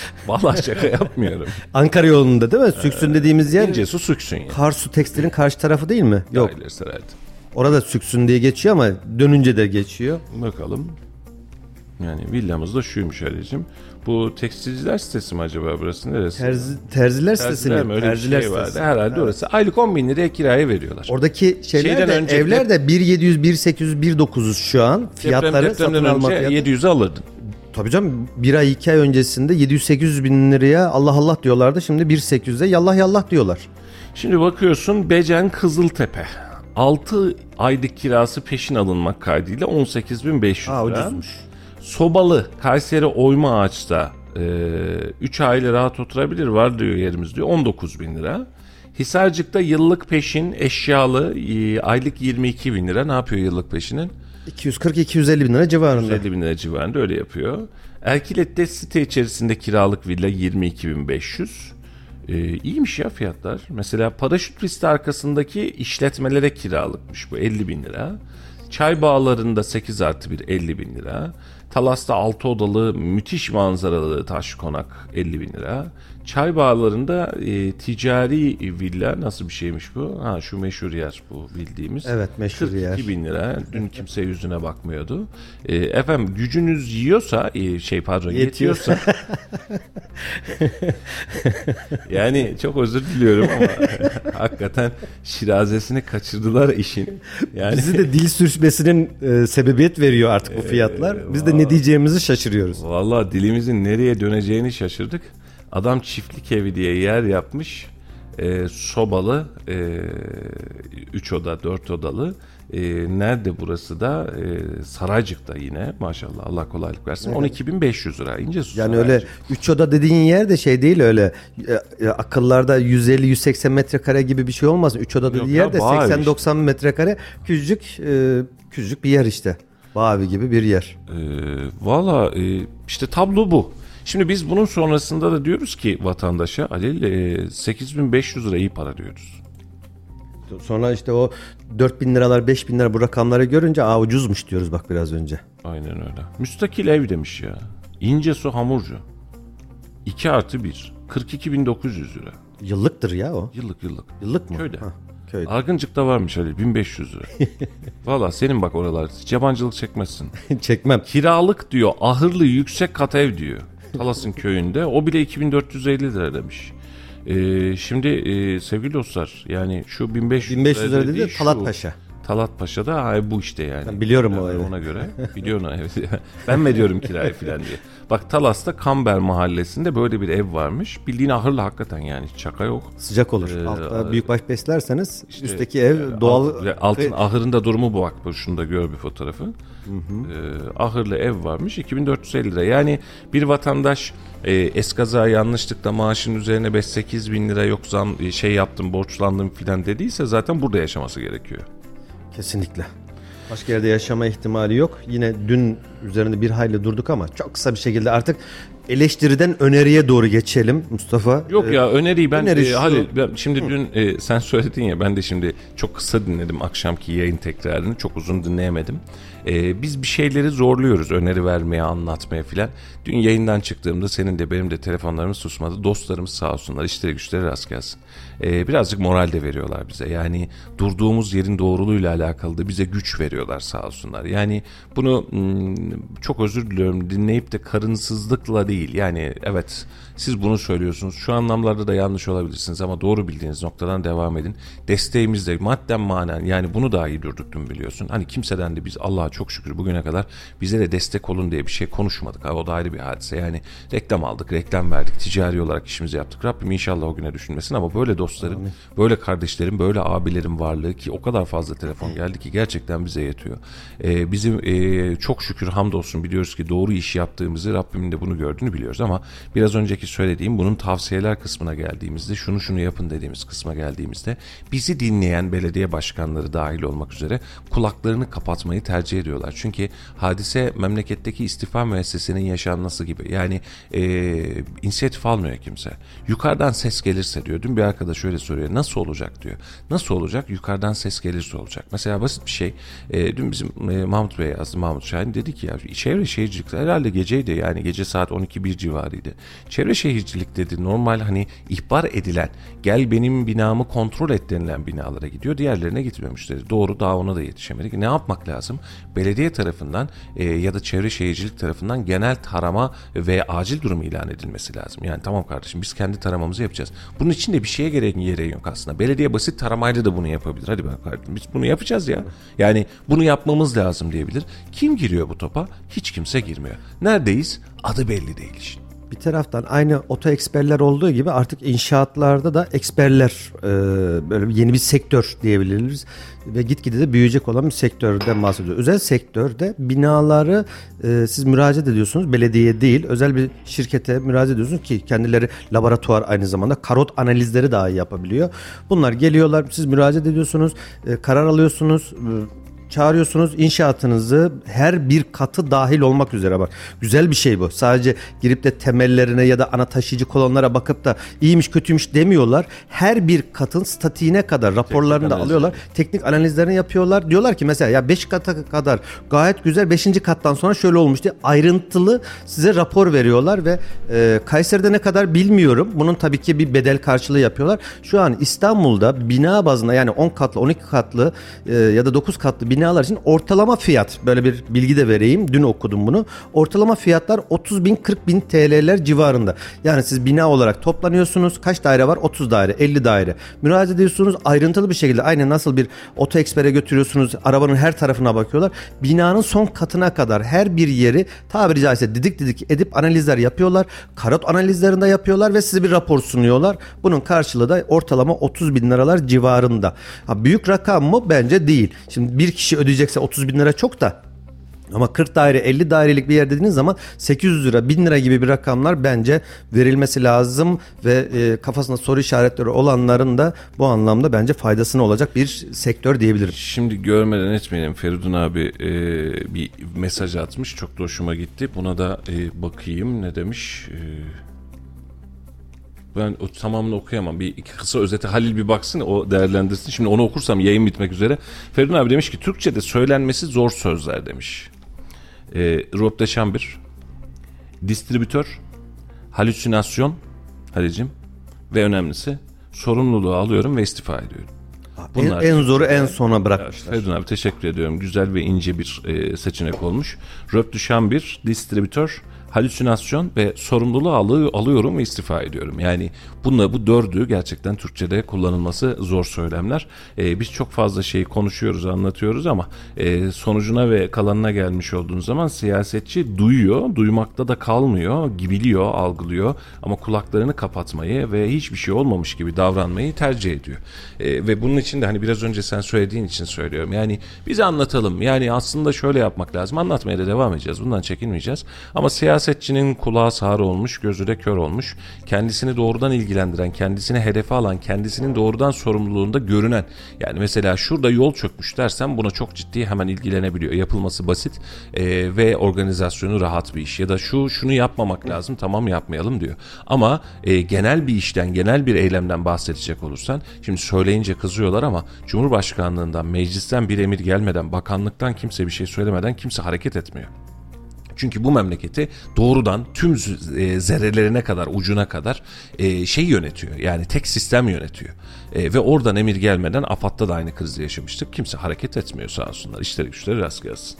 Vallahi şaka yapmıyorum. Ankara yolunda değil mi? Süksün dediğimiz yer. İnce su süksün ya. Karsu Tekstil'in karşı tarafı değil mi? Yok. Yok. Orada Süksün diye geçiyor ama dönünce de geçiyor. Bakalım. Yani villamız da şuymuş Ali'cim. Bu tekstilciler sitesi mi acaba burası? Neresi? Terzi, terziler sitesi Terziler mi? Öyle Terziler bir şey vardı. sitesi. Herhalde orası. Aylık 10 bin liraya kiraya veriyorlar. Oradaki şeyler Şeyden de önce evler de 1700, 1800, 1900 şu an. Fiyatları Deprem, satın depremden alma önce fiyatı. 700'e alırdın. Tabii canım bir ay iki ay öncesinde 700-800 bin liraya Allah Allah diyorlardı. Şimdi 1.800'e yallah yallah diyorlar. Şimdi bakıyorsun Becen Kızıltepe. 6 aylık kirası peşin alınmak kaydıyla 18.500 Aa lira. ucuzmuş. Sobalı Kayseri Oyma Ağaç'ta 3 aile rahat oturabilir var diyor yerimiz diyor 19 bin lira. Hisarcık'ta yıllık peşin eşyalı e, aylık 22 bin lira ne yapıyor yıllık peşinin? 240-250 bin lira civarında. 150 bin lira civarında öyle yapıyor. Erkilet'te site içerisinde kiralık villa 22.500. Ee, iyiymiş ya fiyatlar. Mesela paraşüt pisti arkasındaki işletmelere kiralıkmış bu 50 bin lira. Çay bağlarında 8 artı 1 50 bin lira. Talas'ta 6 odalı müthiş manzaralı taş konak 50 bin lira. Çay bağlarında e, ticari villa nasıl bir şeymiş bu? Ha şu meşhur yer bu bildiğimiz. Evet, meşhur 42 yer. bin lira. Dün kimse yüzüne bakmıyordu. E, efendim gücünüz yiyorsa e, şey pardon Yetiyor. yetiyorsa yani çok özür diliyorum ama hakikaten şirazesini kaçırdılar işin. Yani Bizi de dil sürçmesinin e, sebebiyet veriyor artık bu fiyatlar. Biz de ne diyeceğimizi şaşırıyoruz. Vallahi dilimizin nereye döneceğini şaşırdık. Adam çiftlik evi diye yer yapmış. Ee, sobalı, 3 oda, 4 odalı. Ee, nerede burası da? Ee, Saraycık'ta yine maşallah Allah kolaylık versin. 12.500 lira. İnce su Yani Saraycık. öyle 3 oda dediğin yer de şey değil öyle e, e, akıllarda 150-180 metrekare gibi bir şey olmaz. 3 oda dediği ya, yer de bağ evi 80-90 metrekare küçücük e, küçücük bir yer işte. Bağ evi gibi bir yer. Ee, Valla e, işte tablo bu. Şimdi biz bunun sonrasında da diyoruz ki vatandaşa Halil e, 8500 lira iyi para diyoruz. Sonra işte o 4000 liralar 5000 lira bu rakamları görünce aa ucuzmuş diyoruz bak biraz önce. Aynen öyle. Müstakil ev demiş ya. İnce su hamurcu. 2 artı 1. 42.900 lira. Yıllıktır ya o. Yıllık yıllık. Yıllık mı? Köyde. Ha, köyde. Argıncık'ta varmış Ali 1500 lira. Valla senin bak oralar. Yabancılık çekmezsin. Çekmem. Kiralık diyor. Ahırlı yüksek kat ev diyor. Talas'ın köyünde. O bile 2450 lira demiş. Ee, şimdi e, sevgili dostlar yani şu 1500, 1500 lira dedi Talat Paşa. Talat Paşa'da ha, bu işte yani. Ben biliyorum o Yani evi. Ona göre biliyorum o evi. ben mi diyorum kiraya falan diye. Bak Talas'ta Kamber mahallesinde böyle bir ev varmış. Bildiğin ahırlı hakikaten yani hiç şaka yok. Sıcak olur. Ee, Altta büyükbaş beslerseniz İşte, üstteki ev e, doğal alt- altın ahırında durumu bu bak bu şunda gör bir fotoğrafı. Ee, ahırlı ev varmış 2450 lira. Yani bir vatandaş e, eskaza yanlışlıkla maaşın üzerine 5-8 bin lira yok zam e, şey yaptım borçlandım filan dediyse zaten burada yaşaması gerekiyor. Kesinlikle. Başka yerde yaşama ihtimali yok. Yine dün üzerinde bir hayli durduk ama çok kısa bir şekilde artık eleştiriden öneriye doğru geçelim Mustafa. Yok Ee, ya öneriyi ben öneri e, şu- Halil ben şimdi dün e, sen söyledin ya ben de şimdi çok kısa dinledim akşamki yayın tekrarını çok uzun dinleyemedim. E, biz bir şeyleri zorluyoruz öneri vermeye anlatmaya filan. Dün yayından çıktığımda senin de benim de telefonlarımız susmadı. Dostlarımız sağ olsunlar işleri güçleri rast gelsin. E, birazcık moral de veriyorlar bize. Yani durduğumuz yerin doğruluğuyla alakalı da bize güç veriyorlar sağ olsunlar. Yani bunu mm, çok özür diliyorum dinleyip de karınsızlıkla değil. Yani evet siz bunu söylüyorsunuz. Şu anlamlarda da yanlış olabilirsiniz ama doğru bildiğiniz noktadan devam edin. Desteğimiz de madden manen yani bunu daha iyi durduk dün biliyorsun. Hani kimseden de biz Allah'a çok şükür bugüne kadar bize de destek olun diye bir şey konuşmadık. Ha, o da ayrı bir hadise. Yani reklam aldık, reklam verdik, ticari olarak işimizi yaptık. Rabbim inşallah o güne düşünmesin ama böyle dostlarım, böyle kardeşlerim, böyle abilerim varlığı ki o kadar fazla telefon geldi ki gerçekten bize yetiyor. Ee, bizim e, çok şükür hamdolsun biliyoruz ki doğru iş yaptığımızı Rabbimin de bunu gördüğünü biliyoruz ama biraz önceki söylediğim bunun tavsiyeler kısmına geldiğimizde şunu şunu yapın dediğimiz kısma geldiğimizde bizi dinleyen belediye başkanları dahil olmak üzere kulaklarını kapatmayı tercih ediyorlar. Çünkü hadise memleketteki istifa müessesinin yaşanması gibi. Yani e, inisiyatif almıyor kimse. Yukarıdan ses gelirse diyor. Dün bir arkadaş şöyle soruyor. Nasıl olacak diyor. Nasıl olacak? Yukarıdan ses gelirse olacak. Mesela basit bir şey. E, dün bizim e, Mahmut Bey yazdı. Mahmut Şahin dedi ki ya çevre şehircilik herhalde geceydi yani gece saat 12-1 civarıydı. Çevre şehircilik dedi normal hani ihbar edilen gel benim binamı kontrol et denilen binalara gidiyor. Diğerlerine gitmiyormuş dedi. Doğru daha ona da yetişemedik. Ne yapmak lazım? belediye tarafından e, ya da çevre şehircilik tarafından genel tarama ve acil durum ilan edilmesi lazım. Yani tamam kardeşim biz kendi taramamızı yapacağız. Bunun için de bir şeye gerek gereği yok aslında. Belediye basit taramayla da bunu yapabilir. Hadi bakalım biz bunu yapacağız ya. Yani bunu yapmamız lazım diyebilir. Kim giriyor bu topa? Hiç kimse girmiyor. Neredeyiz? Adı belli değil işin. Bir taraftan aynı oto eksperler olduğu gibi artık inşaatlarda da eksperler e, böyle yeni bir sektör diyebiliriz ve gitgide de büyüyecek olan bir sektörden bahsediyoruz. Özel sektörde binaları e, siz müracaat ediyorsunuz belediye değil özel bir şirkete müracaat ediyorsunuz ki kendileri laboratuvar aynı zamanda karot analizleri dahi yapabiliyor. Bunlar geliyorlar siz müracaat ediyorsunuz e, karar alıyorsunuz çağırıyorsunuz inşaatınızı her bir katı dahil olmak üzere bak. Güzel bir şey bu. Sadece girip de temellerine ya da ana taşıyıcı kolonlara bakıp da iyiymiş kötüymüş demiyorlar. Her bir katın statiğine kadar raporlarını da alıyorlar. Teknik analizlerini yapıyorlar. Diyorlar ki mesela ya 5 kata kadar gayet güzel 5. kattan sonra şöyle olmuş diye ayrıntılı size rapor veriyorlar ve e, Kayseri'de ne kadar bilmiyorum. Bunun tabii ki bir bedel karşılığı yapıyorlar. Şu an İstanbul'da bina bazında yani 10 katlı 12 katlı e, ya da 9 katlı bina binalar için ortalama fiyat böyle bir bilgi de vereyim. Dün okudum bunu. Ortalama fiyatlar 30 bin 40 bin TL'ler civarında. Yani siz bina olarak toplanıyorsunuz. Kaç daire var? 30 daire, 50 daire. Müracaat ediyorsunuz ayrıntılı bir şekilde. Aynı nasıl bir oto ekspere götürüyorsunuz. Arabanın her tarafına bakıyorlar. Binanın son katına kadar her bir yeri tabiri caizse didik didik edip analizler yapıyorlar. Karot analizlerinde yapıyorlar ve size bir rapor sunuyorlar. Bunun karşılığı da ortalama 30 bin liralar civarında. Ha, büyük rakam mı? Bence değil. Şimdi bir kişi kişi ödeyecekse 30 bin lira çok da. Ama 40 daire 50 dairelik bir yer dediğiniz zaman 800 lira 1000 lira gibi bir rakamlar bence verilmesi lazım. Ve e, kafasında soru işaretleri olanların da bu anlamda bence faydasına olacak bir sektör diyebilirim. Şimdi görmeden etmeyelim. Feridun abi e, bir mesaj atmış. Çok da hoşuma gitti. Buna da e, bakayım ne demiş. E, ben o tamamını okuyamam. Bir iki kısa özeti Halil bir baksın o değerlendirsin. Şimdi onu okursam yayın bitmek üzere. Feridun abi demiş ki Türkçe'de söylenmesi zor sözler demiş. E, Rob de Chambir, distribütör, halüsinasyon Halicim ve önemlisi sorumluluğu alıyorum ve istifa ediyorum. Bunlar en, en zoru en sona bırakmışlar. Feridun abi teşekkür ediyorum. Güzel ve ince bir e, seçenek olmuş. Rob de Chambir, distribütör, halüsinasyon ve sorumluluğu alı, alıyorum ve istifa ediyorum. Yani bununla bu dördü gerçekten Türkçe'de kullanılması zor söylemler. Ee, biz çok fazla şey konuşuyoruz, anlatıyoruz ama e, sonucuna ve kalanına gelmiş olduğun zaman siyasetçi duyuyor, duymakta da kalmıyor, gibiliyor, algılıyor ama kulaklarını kapatmayı ve hiçbir şey olmamış gibi davranmayı tercih ediyor. E, ve bunun için de hani biraz önce sen söylediğin için söylüyorum. Yani bize anlatalım. Yani aslında şöyle yapmak lazım. Anlatmaya da devam edeceğiz. Bundan çekinmeyeceğiz. Ama siyaset Siyasetçinin kulağı sağır olmuş, gözü de kör olmuş. Kendisini doğrudan ilgilendiren, kendisini hedefe alan, kendisinin doğrudan sorumluluğunda görünen. Yani mesela şurada yol çökmüş dersen buna çok ciddi hemen ilgilenebiliyor. Yapılması basit e, ve organizasyonu rahat bir iş. Ya da şu şunu yapmamak lazım tamam yapmayalım diyor. Ama e, genel bir işten, genel bir eylemden bahsedecek olursan şimdi söyleyince kızıyorlar ama Cumhurbaşkanlığından, meclisten bir emir gelmeden, bakanlıktan kimse bir şey söylemeden kimse hareket etmiyor. Çünkü bu memleketi doğrudan tüm e, zerrelerine kadar, ucuna kadar e, şey yönetiyor. Yani tek sistem yönetiyor. E, ve oradan emir gelmeden AFAD'da da aynı krizi yaşamıştık. Kimse hareket etmiyor sağ olsunlar. İşleri güçleri rast gelsin.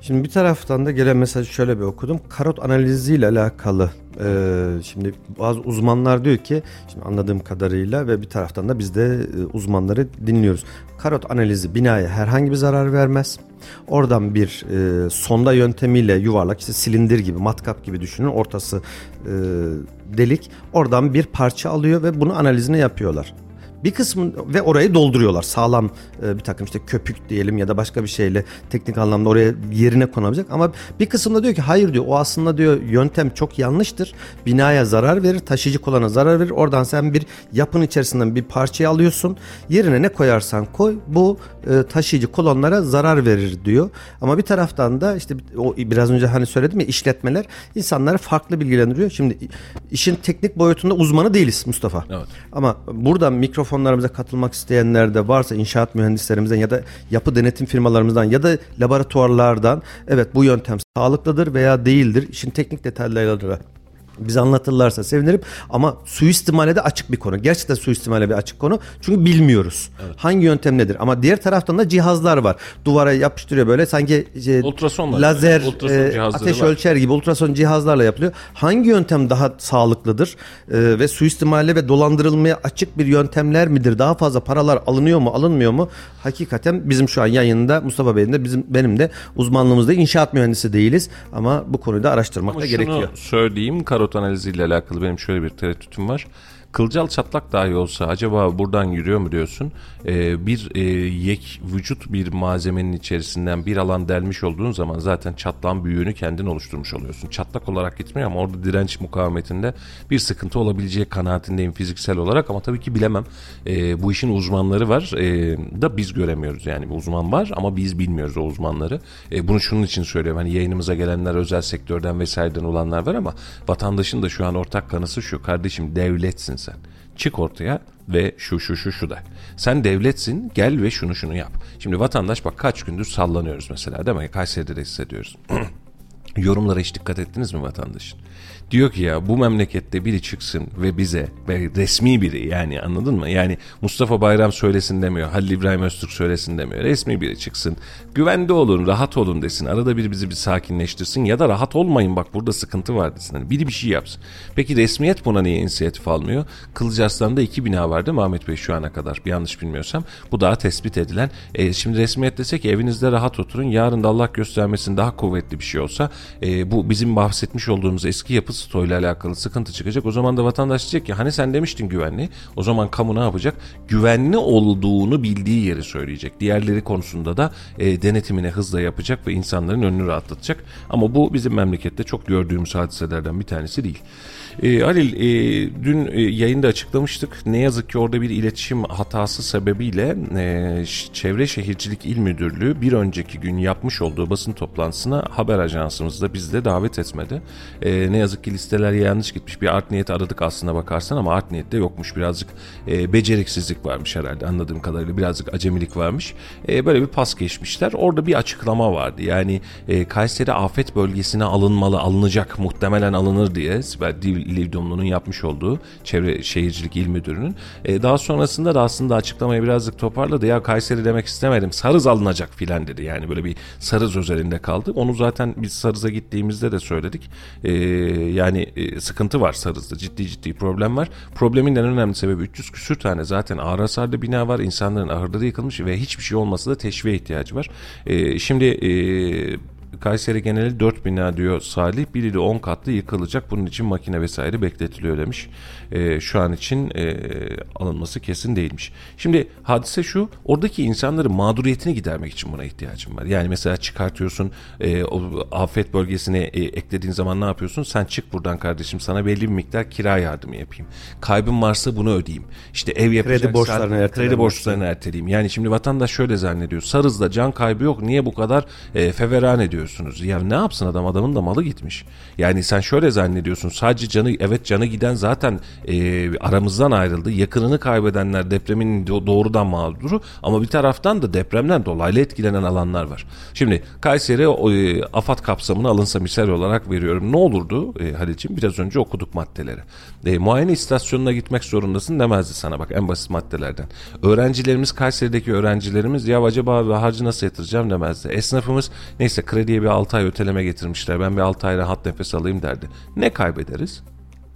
Şimdi bir taraftan da gelen mesajı şöyle bir okudum. Karot analiziyle alakalı ee, şimdi bazı uzmanlar diyor ki şimdi anladığım kadarıyla ve bir taraftan da biz de e, uzmanları dinliyoruz. Karot analizi binaya herhangi bir zarar vermez. Oradan bir e, sonda yöntemiyle yuvarlak işte silindir gibi matkap gibi düşünün ortası e, delik oradan bir parça alıyor ve bunu analizini yapıyorlar. Bir kısmı ve orayı dolduruyorlar. Sağlam e, bir takım işte köpük diyelim ya da başka bir şeyle teknik anlamda oraya yerine konabilecek. Ama bir kısımda diyor ki hayır diyor o aslında diyor yöntem çok yanlıştır. Binaya zarar verir, taşıyıcı kolana zarar verir. Oradan sen bir yapın içerisinden bir parçayı alıyorsun. Yerine ne koyarsan koy bu e, taşıyıcı kolonlara zarar verir diyor. Ama bir taraftan da işte o biraz önce hani söyledim ya işletmeler insanları farklı bilgilendiriyor. Şimdi işin teknik boyutunda uzmanı değiliz Mustafa. Evet. Ama burada mikrofon mikrofonlarımıza katılmak isteyenler de varsa inşaat mühendislerimizden ya da yapı denetim firmalarımızdan ya da laboratuvarlardan evet bu yöntem sağlıklıdır veya değildir. İşin teknik detaylarıyla bize anlatırlarsa sevinirim ama suistimale de açık bir konu. Gerçekten suistimale bir açık konu. Çünkü bilmiyoruz. Hangi yöntem nedir? Ama diğer taraftan da cihazlar var. Duvara yapıştırıyor böyle sanki e, Ultrasonla, lazer ultrason e, ateş var. ölçer gibi ultrason cihazlarla yapılıyor. Hangi yöntem daha sağlıklıdır? E, ve suistimale ve dolandırılmaya açık bir yöntemler midir? Daha fazla paralar alınıyor mu, alınmıyor mu? Hakikaten bizim şu an yayında Mustafa Bey'in de bizim benim de uzmanlığımızda inşaat mühendisi değiliz ama bu konuyu da araştırmak Ama da şunu gerekiyor. söyleyeyim karot analiziyle alakalı benim şöyle bir tereddütüm var. Kılcal çatlak dahi olsa acaba buradan yürüyor mu diyorsun? Ee, bir e, yek vücut bir malzemenin içerisinden bir alan delmiş olduğun zaman zaten çatlağın büyüğünü kendin oluşturmuş oluyorsun. Çatlak olarak gitmiyor ama orada direnç mukavemetinde bir sıkıntı olabileceği kanaatindeyim fiziksel olarak ama tabii ki bilemem. Ee, bu işin uzmanları var ee, da biz göremiyoruz yani bir uzman var ama biz bilmiyoruz o uzmanları. Ee, bunu şunun için söylüyorum hani yayınımıza gelenler özel sektörden vesaireden olanlar var ama vatandaşın da şu an ortak kanısı şu kardeşim devletsin sen. Çık ortaya ve şu şu şu şu da. Sen devletsin gel ve şunu şunu yap. Şimdi vatandaş bak kaç gündür sallanıyoruz mesela değil mi? Kayseri'de de hissediyoruz. Yorumlara hiç dikkat ettiniz mi vatandaşın? Diyor ki ya bu memlekette biri çıksın ve bize ve resmi biri yani anladın mı? Yani Mustafa Bayram söylesin demiyor. Halil İbrahim Öztürk söylesin demiyor. Resmi biri çıksın. Güvende olun, rahat olun desin. Arada bir bizi bir sakinleştirsin ya da rahat olmayın bak burada sıkıntı var desin. Hani biri bir şey yapsın. Peki resmiyet buna niye inisiyatif almıyor? Kılıcarslan'da iki bina mı Ahmet Bey şu ana kadar bir yanlış bilmiyorsam. Bu daha tespit edilen. E, şimdi resmiyet desek evinizde rahat oturun. Yarın da Allah göstermesin daha kuvvetli bir şey olsa e, bu bizim bahsetmiş olduğumuz eski yapı stoğuyla alakalı sıkıntı çıkacak. O zaman da vatandaş diyecek ki hani sen demiştin güvenli. O zaman kamu ne yapacak? Güvenli olduğunu bildiği yeri söyleyecek. Diğerleri konusunda da e, denetimine hızla yapacak ve insanların önünü rahatlatacak. Ama bu bizim memlekette çok gördüğümüz hadiselerden bir tanesi değil. E, Halil e, dün e, yayında açıklamıştık. Ne yazık ki orada bir iletişim hatası sebebiyle e, Çevre Şehircilik İl Müdürlüğü bir önceki gün yapmış olduğu basın toplantısına haber ajansımızda bizde davet etmedi. E, ne yazık ki listeler yanlış gitmiş. Bir art niyet aradık aslına bakarsan ama art niyette yokmuş. Birazcık e, beceriksizlik varmış herhalde anladığım kadarıyla. Birazcık acemilik varmış. E, böyle bir pas geçmişler. Orada bir açıklama vardı. Yani e, Kayseri afet bölgesine alınmalı, alınacak muhtemelen alınır diye Sibel Dil Livdomlu'nun yapmış olduğu Çevre Şehircilik İl Müdürü'nün. E, daha sonrasında da aslında açıklamayı birazcık toparladı. Ya Kayseri demek istemedim. Sarız alınacak filan dedi. Yani böyle bir Sarız özelinde kaldı. Onu zaten biz Sarız'a gittiğimizde de söyledik. E, yani e, sıkıntı var Sarız'da. Ciddi ciddi problem var. Problemin en önemli sebebi 300 küsür tane zaten ağır hasarlı bina var. İnsanların ahırları yıkılmış ve hiçbir şey olmasa da teşviğe ihtiyacı var. E, şimdi e, Kayseri geneli 4 bina diyor Salih. Biri de 10 katlı yıkılacak. Bunun için makine vesaire bekletiliyor demiş. Ee, şu an için e, alınması kesin değilmiş. Şimdi hadise şu. Oradaki insanların mağduriyetini gidermek için buna ihtiyacım var. Yani mesela çıkartıyorsun e, o afet bölgesine e, eklediğin zaman ne yapıyorsun? Sen çık buradan kardeşim sana belli bir miktar kira yardımı yapayım. Kaybım varsa bunu ödeyeyim. İşte ev yapacaksan borçlarını ertelenmesi. kredi borçlarını erteleyeyim. Yani şimdi vatandaş şöyle zannediyor. Sarız'da can kaybı yok. Niye bu kadar e, feveran ediyorsunuz? Ya ne yapsın adam? Adamın da malı gitmiş. Yani sen şöyle zannediyorsun. Sadece canı evet canı giden zaten e, aramızdan ayrıldı. Yakınını kaybedenler depremin do- doğrudan mağduru ama bir taraftan da depremden dolaylı etkilenen alanlar var. Şimdi Kayseri e, AFAD kapsamına alınsa misal olarak veriyorum. Ne olurdu e, Halil'ciğim? Biraz önce okuduk maddeleri. E, muayene istasyonuna gitmek zorundasın demezdi sana bak en basit maddelerden. Öğrencilerimiz Kayseri'deki öğrencilerimiz ya acaba harcı nasıl yatıracağım demezdi. Esnafımız neyse krediye bir 6 ay öteleme getirmişler ben bir 6 ay rahat nefes alayım derdi. Ne kaybederiz?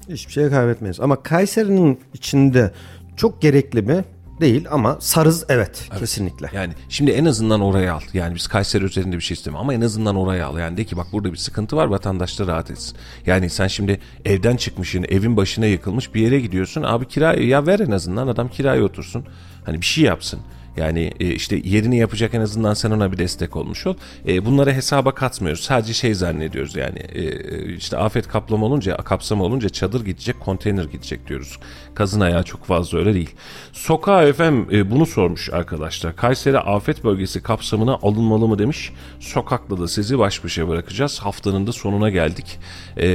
Hiçbir şey kaybetmeyiz. Ama Kayseri'nin içinde çok gerekli mi? Değil ama Sarız evet, kesinlikle. Yani şimdi en azından oraya al. Yani biz Kayseri üzerinde bir şey istemiyorum ama en azından oraya al. Yani de ki bak burada bir sıkıntı var vatandaş da rahat etsin. Yani sen şimdi evden çıkmışsın evin başına yıkılmış bir yere gidiyorsun. Abi kirayı ya ver en azından adam kiraya otursun. Hani bir şey yapsın. Yani e, işte yerini yapacak en azından sen ona bir destek olmuş ol. E, bunları hesaba katmıyoruz. Sadece şey zannediyoruz yani e, işte afet kaplama olunca kapsama olunca çadır gidecek, konteyner gidecek diyoruz. Kazın ayağı çok fazla öyle değil. Sokağa FM e, bunu sormuş arkadaşlar. Kayseri afet bölgesi kapsamına alınmalı mı demiş. Sokakla da sizi baş başa bırakacağız. Haftanın da sonuna geldik. E,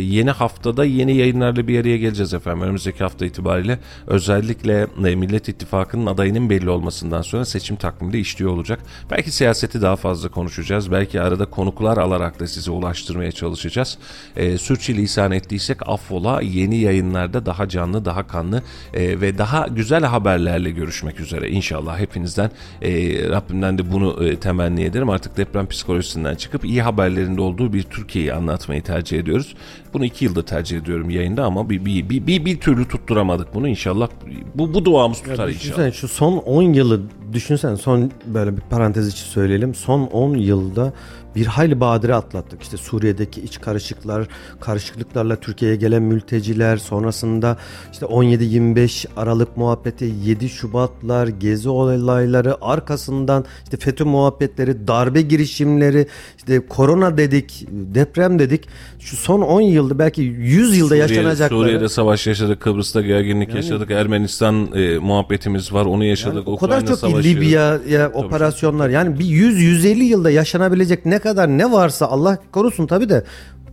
yeni haftada yeni yayınlarla bir araya geleceğiz efendim. Önümüzdeki hafta itibariyle özellikle e, Millet İttifakı'nın adayının belli olması olmasından sonra seçim takviminde işliyor olacak. Belki siyaseti daha fazla konuşacağız. Belki arada konuklar alarak da size ulaştırmaya çalışacağız. E, sürçülisan ettiysek affola yeni yayınlarda daha canlı, daha kanlı e, ve daha güzel haberlerle görüşmek üzere. İnşallah hepinizden e, Rabbimden de bunu e, temenni ederim. Artık deprem psikolojisinden çıkıp iyi haberlerinde olduğu bir Türkiye'yi anlatmayı tercih ediyoruz. Bunu iki yılda tercih ediyorum yayında ama bir, bir, bir, bir, bir türlü tutturamadık bunu. İnşallah bu, bu duamız tutar inşallah. Düşünsen şu son 10 yılı düşünsen son böyle bir parantez için söyleyelim. Son 10 yılda bir hayli badire atlattık. İşte Suriye'deki iç karışıklar, karışıklıklarla Türkiye'ye gelen mülteciler, sonrasında işte 17-25 Aralık muhabbeti, 7 Şubatlar, gezi olayları, arkasından işte FETÖ muhabbetleri, darbe girişimleri, işte korona dedik, deprem dedik. Şu son 10 yılda belki 100 yılda Suriye- yaşanacakları. Suriye'de savaş yaşadık, Kıbrıs'ta gerginlik yaşadık, Ermenistan e, muhabbetimiz var, onu yaşadık. o kadar Ukrayna çok ki savaşı. Libya ya operasyonlar yani bir 100-150 yılda yaşanabilecek ne kadar ne varsa Allah korusun tabi de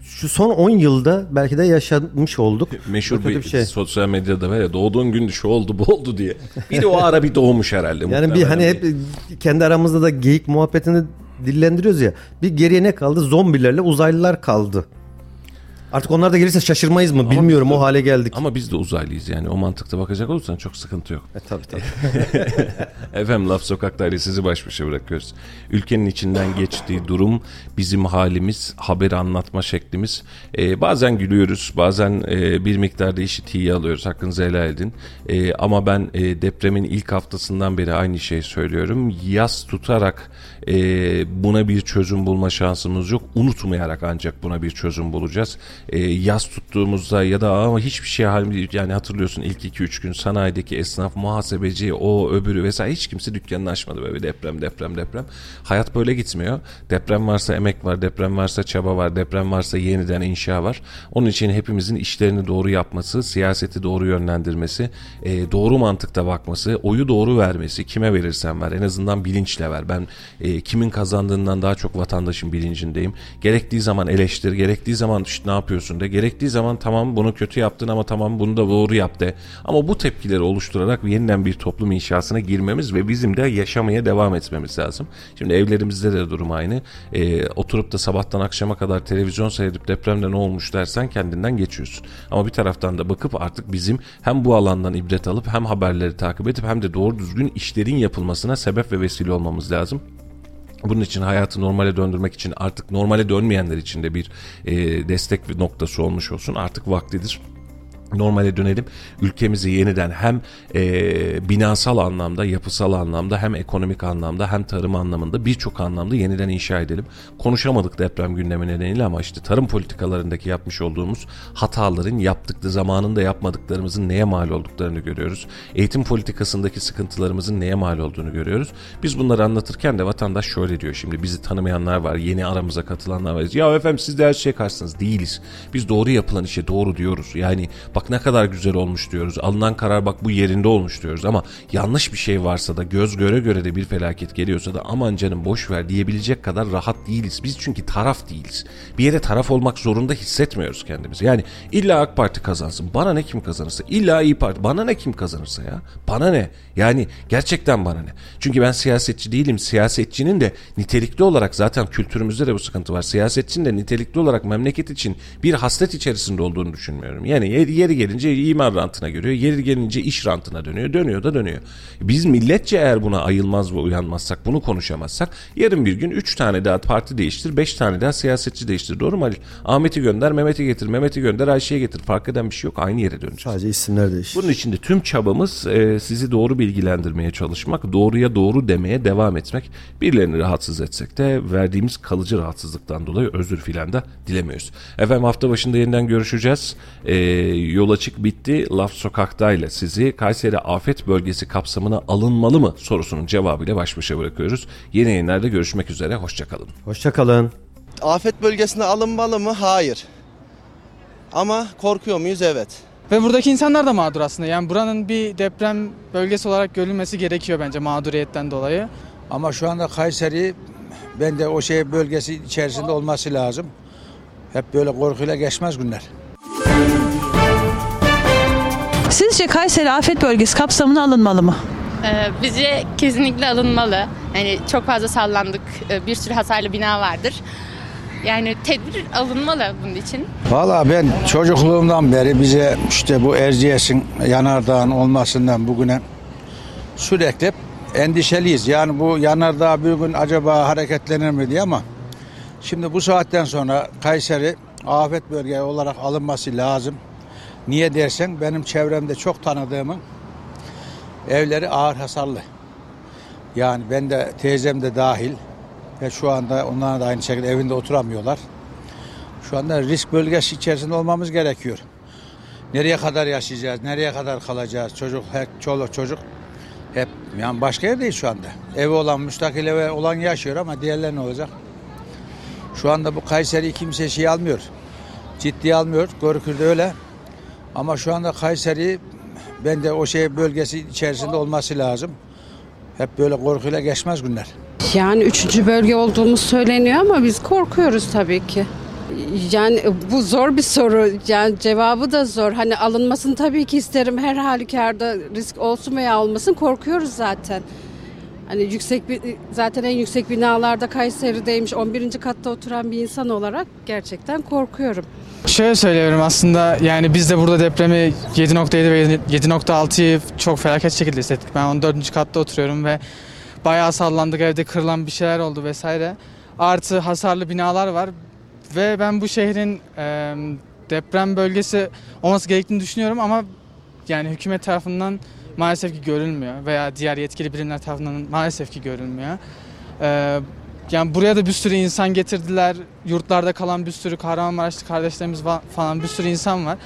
şu son 10 yılda belki de yaşamış olduk. Meşhur kötü bir, sosyal medyada var ya doğduğun gün şu oldu bu oldu diye. Bir de o ara bir doğmuş herhalde. Yani bir hani hep kendi aramızda da geyik muhabbetini dillendiriyoruz ya. Bir geriye ne kaldı? Zombilerle uzaylılar kaldı. Artık onlar da gelirse şaşırmayız mı? Bilmiyorum o hale geldik. Ama biz de uzaylıyız yani o mantıkta bakacak olursan çok sıkıntı yok. E, tabii tabii. Efendim Laf Sokak'tayla sizi baş başa bırakıyoruz. Ülkenin içinden geçtiği durum, bizim halimiz, haberi anlatma şeklimiz. Ee, bazen gülüyoruz, bazen e, bir miktarda işi tiye alıyoruz. Hakkınızı helal edin. Ee, ama ben e, depremin ilk haftasından beri aynı şeyi söylüyorum. Yas tutarak e, buna bir çözüm bulma şansımız yok. Unutmayarak ancak buna bir çözüm bulacağız. E, yas tuttuğumuzda ya da ama hiçbir şey halim yani hatırlıyorsun ilk 2-3 gün sanayideki esnaf, muhasebeci, o öbürü vesaire hiç kimse dükkanını açmadı böyle deprem deprem deprem. Hayat böyle gitmiyor. Deprem varsa emek var, deprem varsa çaba var, deprem varsa yeniden inşa var. Onun için hepimizin işlerini doğru yapması, siyaseti doğru yönlendirmesi, e, doğru mantıkta bakması, oyu doğru vermesi, kime verirsen ver en azından bilinçle ver. Ben e, kimin kazandığından daha çok vatandaşın bilincindeyim. Gerektiği zaman eleştir, gerektiği zaman işte ne yapıyorsun de, gerektiği zaman tamam bunu kötü yaptın ama tamam bunu da doğru yap de. Ama bu tepkileri oluşturarak yeniden bir toplum inşasına girmemiz ve bizim de yaşamaya devam etmemiz lazım. Şimdi evlerimizde de durum aynı. E, oturup da sabahtan akşama kadar televizyon seyredip depremde ne olmuş dersen kendinden geçiyorsun. Ama bir taraftan da bakıp artık bizim hem bu alandan ibret alıp hem haberleri takip edip hem de doğru düzgün işlerin yapılmasına sebep ve vesile olmamız lazım. Bunun için hayatı normale döndürmek için artık normale dönmeyenler için de bir e, destek noktası olmuş olsun. Artık vaktidir normale dönelim. Ülkemizi yeniden hem e, binasal anlamda, yapısal anlamda, hem ekonomik anlamda, hem tarım anlamında birçok anlamda yeniden inşa edelim. Konuşamadık deprem gündemi nedeniyle ama işte tarım politikalarındaki yapmış olduğumuz hataların yaptıkları zamanında yapmadıklarımızın neye mal olduklarını görüyoruz. Eğitim politikasındaki sıkıntılarımızın neye mal olduğunu görüyoruz. Biz bunları anlatırken de vatandaş şöyle diyor şimdi bizi tanımayanlar var, yeni aramıza katılanlar var. Ya efendim siz de her şeye karşısınız. Değiliz. Biz doğru yapılan işe doğru diyoruz. Yani bak ne kadar güzel olmuş diyoruz. Alınan karar bak bu yerinde olmuş diyoruz ama yanlış bir şey varsa da göz göre göre de bir felaket geliyorsa da aman canım boş ver diyebilecek kadar rahat değiliz. Biz çünkü taraf değiliz. Bir yere taraf olmak zorunda hissetmiyoruz kendimizi. Yani illa AK Parti kazansın. Bana ne kim kazanırsa. İlla İyi Parti. Bana ne kim kazanırsa ya. Bana ne? Yani gerçekten bana ne? Çünkü ben siyasetçi değilim. Siyasetçinin de nitelikli olarak zaten kültürümüzde de bu sıkıntı var. Siyasetçinin de nitelikli olarak memleket için bir hasret içerisinde olduğunu düşünmüyorum. Yani yeri, gelince imar rantına görüyor. Yeri gelince iş rantına dönüyor. Dönüyor da dönüyor. Biz milletçe eğer buna ayılmaz ve uyanmazsak, bunu konuşamazsak yarın bir gün 3 tane daha parti değiştir, 5 tane daha siyasetçi değiştir. Doğru mu Halil? Ahmet'i gönder, Mehmet'i getir, Mehmet'i gönder, Ayşe'ye getir. Fark eden bir şey yok. Aynı yere döneceğiz. Sadece isimler değişir. Bunun için de tüm çabamız e, sizi doğru bilgilendirmeye çalışmak, doğruya doğru demeye devam etmek. Birilerini rahatsız etsek de verdiğimiz kalıcı rahatsızlıktan dolayı özür filan da dilemiyoruz. Efendim hafta başında yeniden görüşeceğiz. E, yol açık bitti. Laf sokaktayla sizi Kayseri afet bölgesi kapsamına alınmalı mı sorusunun cevabıyla baş başa bırakıyoruz. Yeni yayınlarda görüşmek üzere. Hoşçakalın. Hoşçakalın. Afet bölgesine alınmalı mı? Hayır. Ama korkuyor muyuz? Evet. Ve buradaki insanlar da mağdur aslında. Yani buranın bir deprem bölgesi olarak görülmesi gerekiyor bence mağduriyetten dolayı. Ama şu anda Kayseri ben de o şey bölgesi içerisinde olması lazım. Hep böyle korkuyla geçmez günler. Sizce Kayseri afet bölgesi kapsamına alınmalı mı? Ee, Bizce kesinlikle alınmalı. Yani çok fazla sallandık. Ee, Bir sürü hasarlı bina vardır. Yani tedbir alınmalı bunun için. Valla ben çocukluğumdan beri bize işte bu Erciyes'in yanardağın olmasından bugüne sürekli endişeliyiz. Yani bu yanardağ bir gün acaba hareketlenir mi diye ama şimdi bu saatten sonra Kayseri afet bölge olarak alınması lazım. Niye dersen benim çevremde çok tanıdığımın evleri ağır hasarlı. Yani ben de teyzem de dahil ve şu anda onlar da aynı şekilde evinde oturamıyorlar. Şu anda risk bölgesi içerisinde olmamız gerekiyor. Nereye kadar yaşayacağız, nereye kadar kalacağız? Çocuk, her, çoluk çocuk hep yani başka yerdeyiz şu anda. Evi olan, müstakil evi olan yaşıyor ama diğerler ne olacak? Şu anda bu Kayseri kimse şey almıyor. Ciddiye almıyor. Görükürde öyle. Ama şu anda Kayseri bence o şey bölgesi içerisinde olması lazım. Hep böyle korkuyla geçmez günler. Yani üçüncü bölge olduğumuz söyleniyor ama biz korkuyoruz tabii ki. Yani bu zor bir soru. Yani cevabı da zor. Hani alınmasını tabii ki isterim. Her halükarda risk olsun veya olmasın korkuyoruz zaten. Hani yüksek bir zaten en yüksek binalarda Kayseri'deymiş 11. katta oturan bir insan olarak gerçekten korkuyorum. Şöyle söylüyorum aslında yani biz de burada depremi 7.7 ve 7.6'yı çok felaket şekilde hissettik. Ben 14. katta oturuyorum ve bayağı sallandık evde kırılan bir şeyler oldu vesaire. Artı hasarlı binalar var ve ben bu şehrin e, deprem bölgesi olması gerektiğini düşünüyorum ama yani hükümet tarafından maalesef ki görülmüyor veya diğer yetkili birimler tarafından maalesef ki görülmüyor. E, yani buraya da bir sürü insan getirdiler. Yurtlarda kalan bir sürü Kahramanmaraşlı kardeşlerimiz falan bir sürü insan var.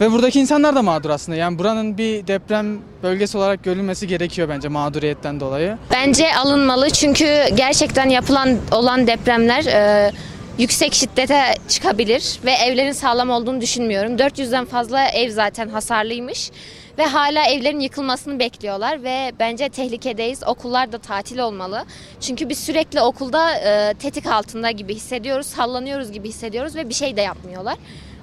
Ve buradaki insanlar da mağdur aslında. Yani buranın bir deprem bölgesi olarak görülmesi gerekiyor bence mağduriyetten dolayı. Bence alınmalı çünkü gerçekten yapılan olan depremler e, yüksek şiddete çıkabilir ve evlerin sağlam olduğunu düşünmüyorum. 400'den fazla ev zaten hasarlıymış ve hala evlerin yıkılmasını bekliyorlar ve bence tehlikedeyiz. Okullar da tatil olmalı. Çünkü biz sürekli okulda e, tetik altında gibi hissediyoruz, sallanıyoruz gibi hissediyoruz ve bir şey de yapmıyorlar.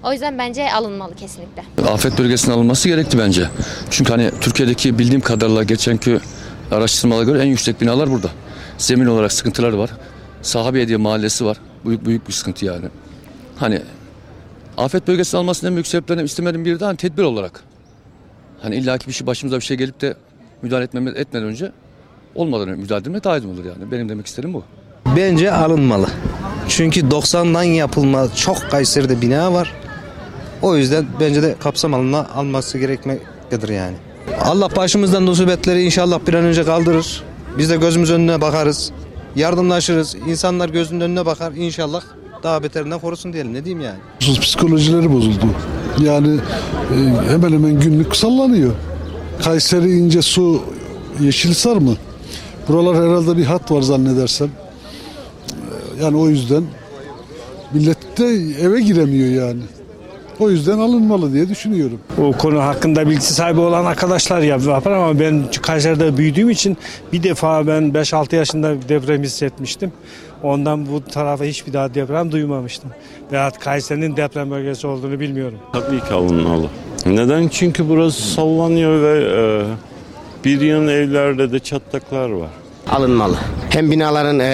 O yüzden bence alınmalı kesinlikle. Afet bölgesine alınması gerekti bence. Çünkü hani Türkiye'deki bildiğim kadarıyla geçenki araştırmalara göre en yüksek binalar burada. Zemin olarak sıkıntılar var. Sahabiye diye mahallesi var. Büyük büyük bir sıkıntı yani. Hani afet bölgesine almasının en büyük sebeplerinden istemedim bir de hani tedbir olarak. Hani illaki bir şey başımıza bir şey gelip de müdahale etmeme, etmeden önce olmadan önce müdahale etmek daha iyi olur yani. Benim demek istediğim bu. Bence alınmalı. Çünkü 90'dan yapılma çok Kayseri'de bina var. O yüzden bence de kapsam alına alması gerekmektedir yani. Allah başımızdan musibetleri inşallah bir an önce kaldırır. Biz de gözümüz önüne bakarız. Yardımlaşırız. İnsanlar gözünün önüne bakar. İnşallah daha beterinden korusun diyelim. Ne diyeyim yani? Psikolojileri bozuldu. Yani e, hemen hemen günlük sallanıyor. Kayseri ince su Yeşilsar mı? Buralar herhalde bir hat var zannedersem. E, Yani o yüzden millet de eve giremiyor yani. O yüzden alınmalı diye düşünüyorum. O konu hakkında bilgi sahibi olan arkadaşlar yapar ama ben Kayseri'de büyüdüğüm için bir defa ben 5-6 yaşında deprem hissetmiştim. Ondan bu tarafa hiçbir daha deprem duymamıştım. Veyahut Kayseri'nin deprem bölgesi olduğunu bilmiyorum. Tabii ki alınmalı. Neden? Çünkü burası sallanıyor ve e, bir yan evlerde de çatlaklar var. alınmalı. Hem binaların e,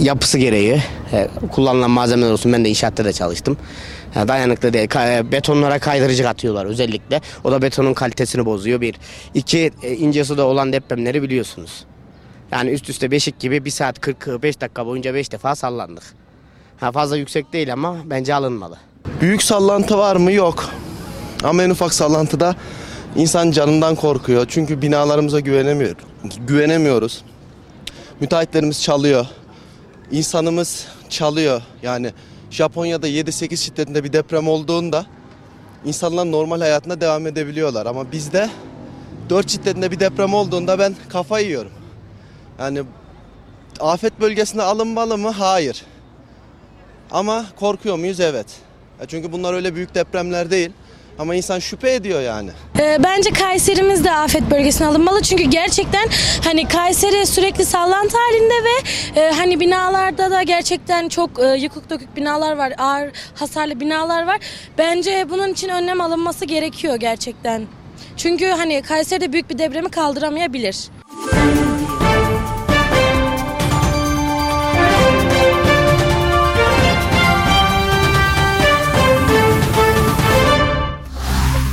yapısı gereği e, kullanılan malzemeler olsun ben de inşaatta da çalıştım. Dayanıklı değil. E, betonlara kaydırıcı atıyorlar özellikle. O da betonun kalitesini bozuyor. Bir. İki e, ince suda olan depremleri biliyorsunuz. Yani üst üste beşik gibi bir saat 45 dakika boyunca 5 defa sallandık. Ha, fazla yüksek değil ama bence alınmalı. Büyük sallantı var mı? Yok. Ama en ufak sallantıda insan canından korkuyor. Çünkü binalarımıza güvenemiyor. Güvenemiyoruz. Müteahhitlerimiz çalıyor. İnsanımız çalıyor. Yani Japonya'da 7-8 şiddetinde bir deprem olduğunda insanlar normal hayatına devam edebiliyorlar. Ama bizde 4 şiddetinde bir deprem olduğunda ben kafayı yiyorum. Yani afet bölgesine alınmalı mı? Hayır. Ama korkuyor muyuz? Evet. Çünkü bunlar öyle büyük depremler değil. Ama insan şüphe ediyor yani. Ee, bence Kayserimiz de afet bölgesine alınmalı çünkü gerçekten hani Kayseri sürekli sallantı halinde ve e, hani binalarda da gerçekten çok e, yıkık dökük binalar var, ağır hasarlı binalar var. Bence bunun için önlem alınması gerekiyor gerçekten. Çünkü hani Kayseri'de büyük bir depremi kaldıramayabilir.